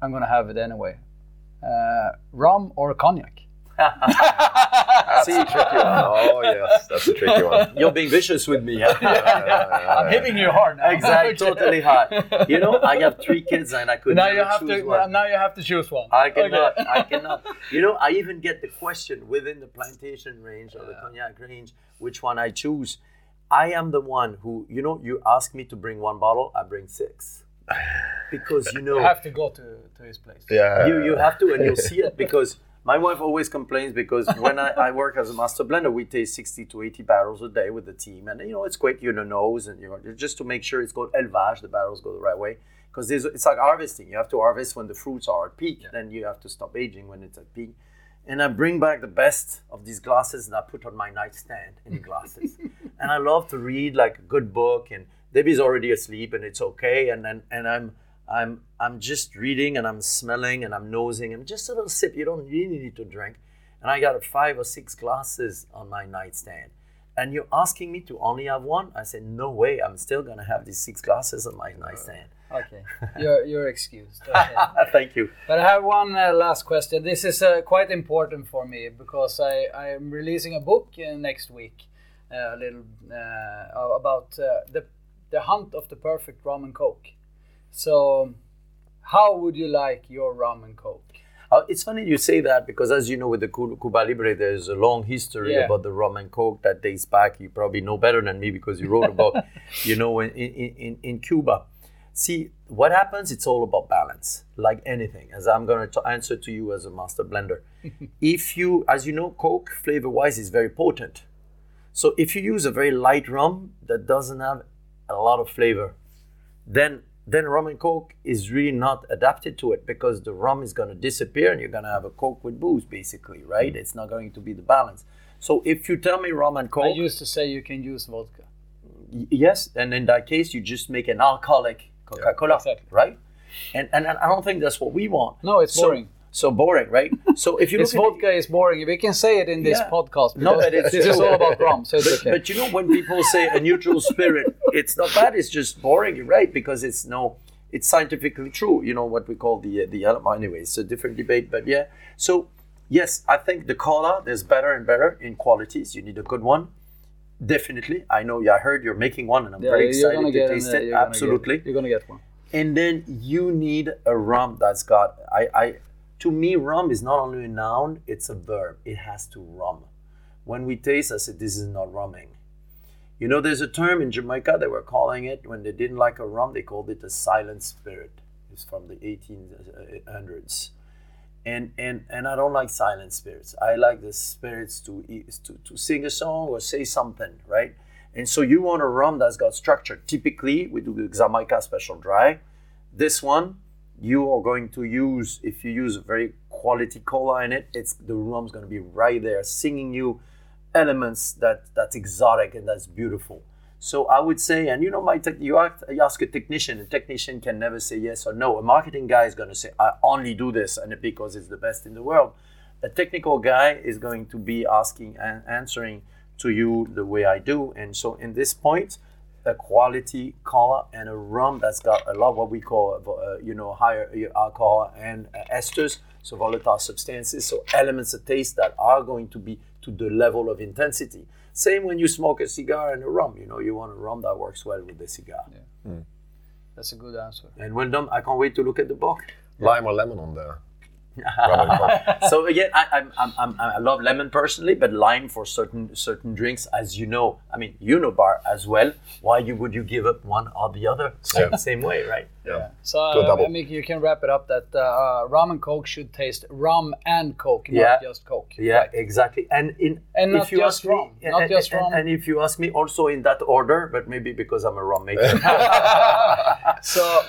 I'm gonna have it anyway. Uh, rum or cognac? I See, tricky one. Oh yes, that's a tricky one. You're being vicious with me. huh? I'm hitting you hard now. exactly, totally hot. You know, I have three kids and I could Now you have to. one. Now you have to choose one. I cannot. Okay. I cannot. You know, I even get the question within the plantation range or the cognac range, which one I choose. I am the one who, you know, you ask me to bring one bottle, I bring six, because you know You have to go to, to his place. Yeah. you you have to and you'll see it because my wife always complains because when I, I work as a master blender we taste 60 to 80 barrels a day with the team. And you know it's quick you know nose and you know just to make sure it's called élevage the barrels go the right way. Because it's like harvesting. You have to harvest when the fruits are at peak then you have to stop aging when it's at peak. And I bring back the best of these glasses and I put on my nightstand in the glasses. and I love to read like a good book and Debbie's already asleep and it's okay. And and, and I'm I'm I'm just reading and I'm smelling and I'm nosing and just a little sip. You don't really need to drink. And I got five or six glasses on my nightstand. And you're asking me to only have one? I said, no way. I'm still gonna have these six glasses on my nightstand. Okay, you're you're excused. Okay. Thank you. But I have one uh, last question. This is uh, quite important for me because I, I am releasing a book uh, next week, uh, a little uh, about uh, the the hunt of the perfect rum and coke. So, how would you like your rum and coke? Uh, it's funny you say that because, as you know, with the Cuba Libre, there's a long history Yeah. about the rum and coke that dates back. You probably know better than me because you wrote about, you know, in, in, in, in Cuba. See, what happens, it's all about balance, like anything, as I'm going to answer to you as a master blender. if you, as you know, coke flavor wise is very potent. So if you use a very light rum that doesn't have a lot of flavor, then then rum and coke is really not adapted to it because the rum is going to disappear and you're going to have a coke with booze basically right it's not going to be the balance so if you tell me rum and coke I used to say you can use vodka. y- yes and in that case you just make an alcoholic coca-cola exactly. right and, and and i don't think that's what we want No, it's So- boring. So boring right so if you It's look at vodka is boring. We can say it in this Yeah. podcast. No, but it's this is all about rum, so it's but, okay. but you know when people say a neutral spirit it's not bad it's just boring you're right because it's no it's scientifically true you know what we call the the element anyway it's a different debate but yeah so yes i think the cola there's better and better in qualities you need a good one definitely i know Yeah, i heard you're making one and i'm Yeah, very you're excited gonna to get taste it you're gonna absolutely get- you're gonna get one. and then you need a rum that's got I, I to me rum is not only a noun it's a verb. It has to rum. When we taste i said this is not rumming. You know there's a term in jamaica they were calling it when they didn't like a rum they called it a silent spirit. It's from the 1800s and and and i don't like silent spirits. I like the spirits to to, to sing a song or say something right? And so you want a rum that's got structure. Typically we do the Xaymaca special dry. This one you are going to use if you use a very quality cola in it it's the rum's going to be right there singing you elements that that's exotic and that's beautiful. So i would say and you know my tech, you, ask, you ask a technician a technician can never say yes or no. A marketing guy is going to say i only do this and because it's the best in the world. A technical guy is going to be asking and answering to you the way i do. And so in this point a quality cola and a rum that's got a lot of what we call uh, you know higher alcohol and uh, esters so volatile substances so elements of taste that are going to be to the level of intensity. Same when you smoke a cigar and a rum you know you want a rum that works well with the cigar. Yeah, That's a good answer. and well done. I can't wait to look at the book. Lime or lemon on the rum and coke. so again, I, I'm, I'm, I'm, I love lemon personally, but lime for certain certain drinks, as you know. I mean, you know bar as well. Why you would you give up one or the other? Same, Yeah. same way, right? Yeah. So uh. I mean, you can wrap it up that uh, uh, rum and coke should taste rum and coke, not Yeah. just coke. Yeah, Right. exactly. And in And if not you just ask me, not and, just and- rum. and if you ask me, also in that order, but maybe because I'm a rum maker. So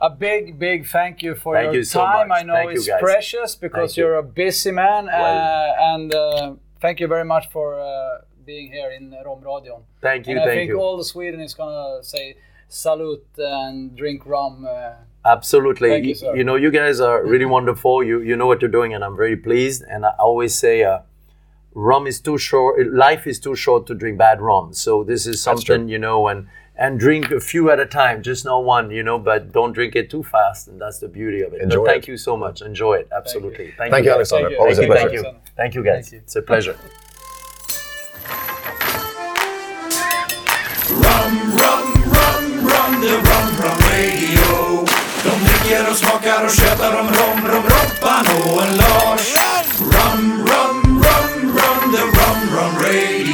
a big, big thank you for Thank your you so time. much. I know Thank it's precious because Thank you. you're a busy man, Well- uh, and uh, thank you very much for uh, being here in Romradion. thank you, and I think you. all the Sweden is gonna say salute and drink rum. Uh, Absolutely. You, you, you know, you guys are really wonderful. You you know what you're doing, and I'm very pleased. And I always say, uh, rum is too short. Life is too short to drink bad rum. So this is something you know, and and drink a few at a time, just not one, you know, but don't drink it too fast. And that's the beauty of it. Enjoy but thank it. you so much. Enjoy it. Absolutely. Thank you, thank you, Alexander. Thank you. Always thank a pleasure. You. Thank you. Guys. Thank you. It's a pleasure. Rum, rum, rum, rum, the rum, rum radio. De och smakar och tjötar om rom, rom, Robban och en Lars. Rum, rum, rum, rum, the rum, rum radio.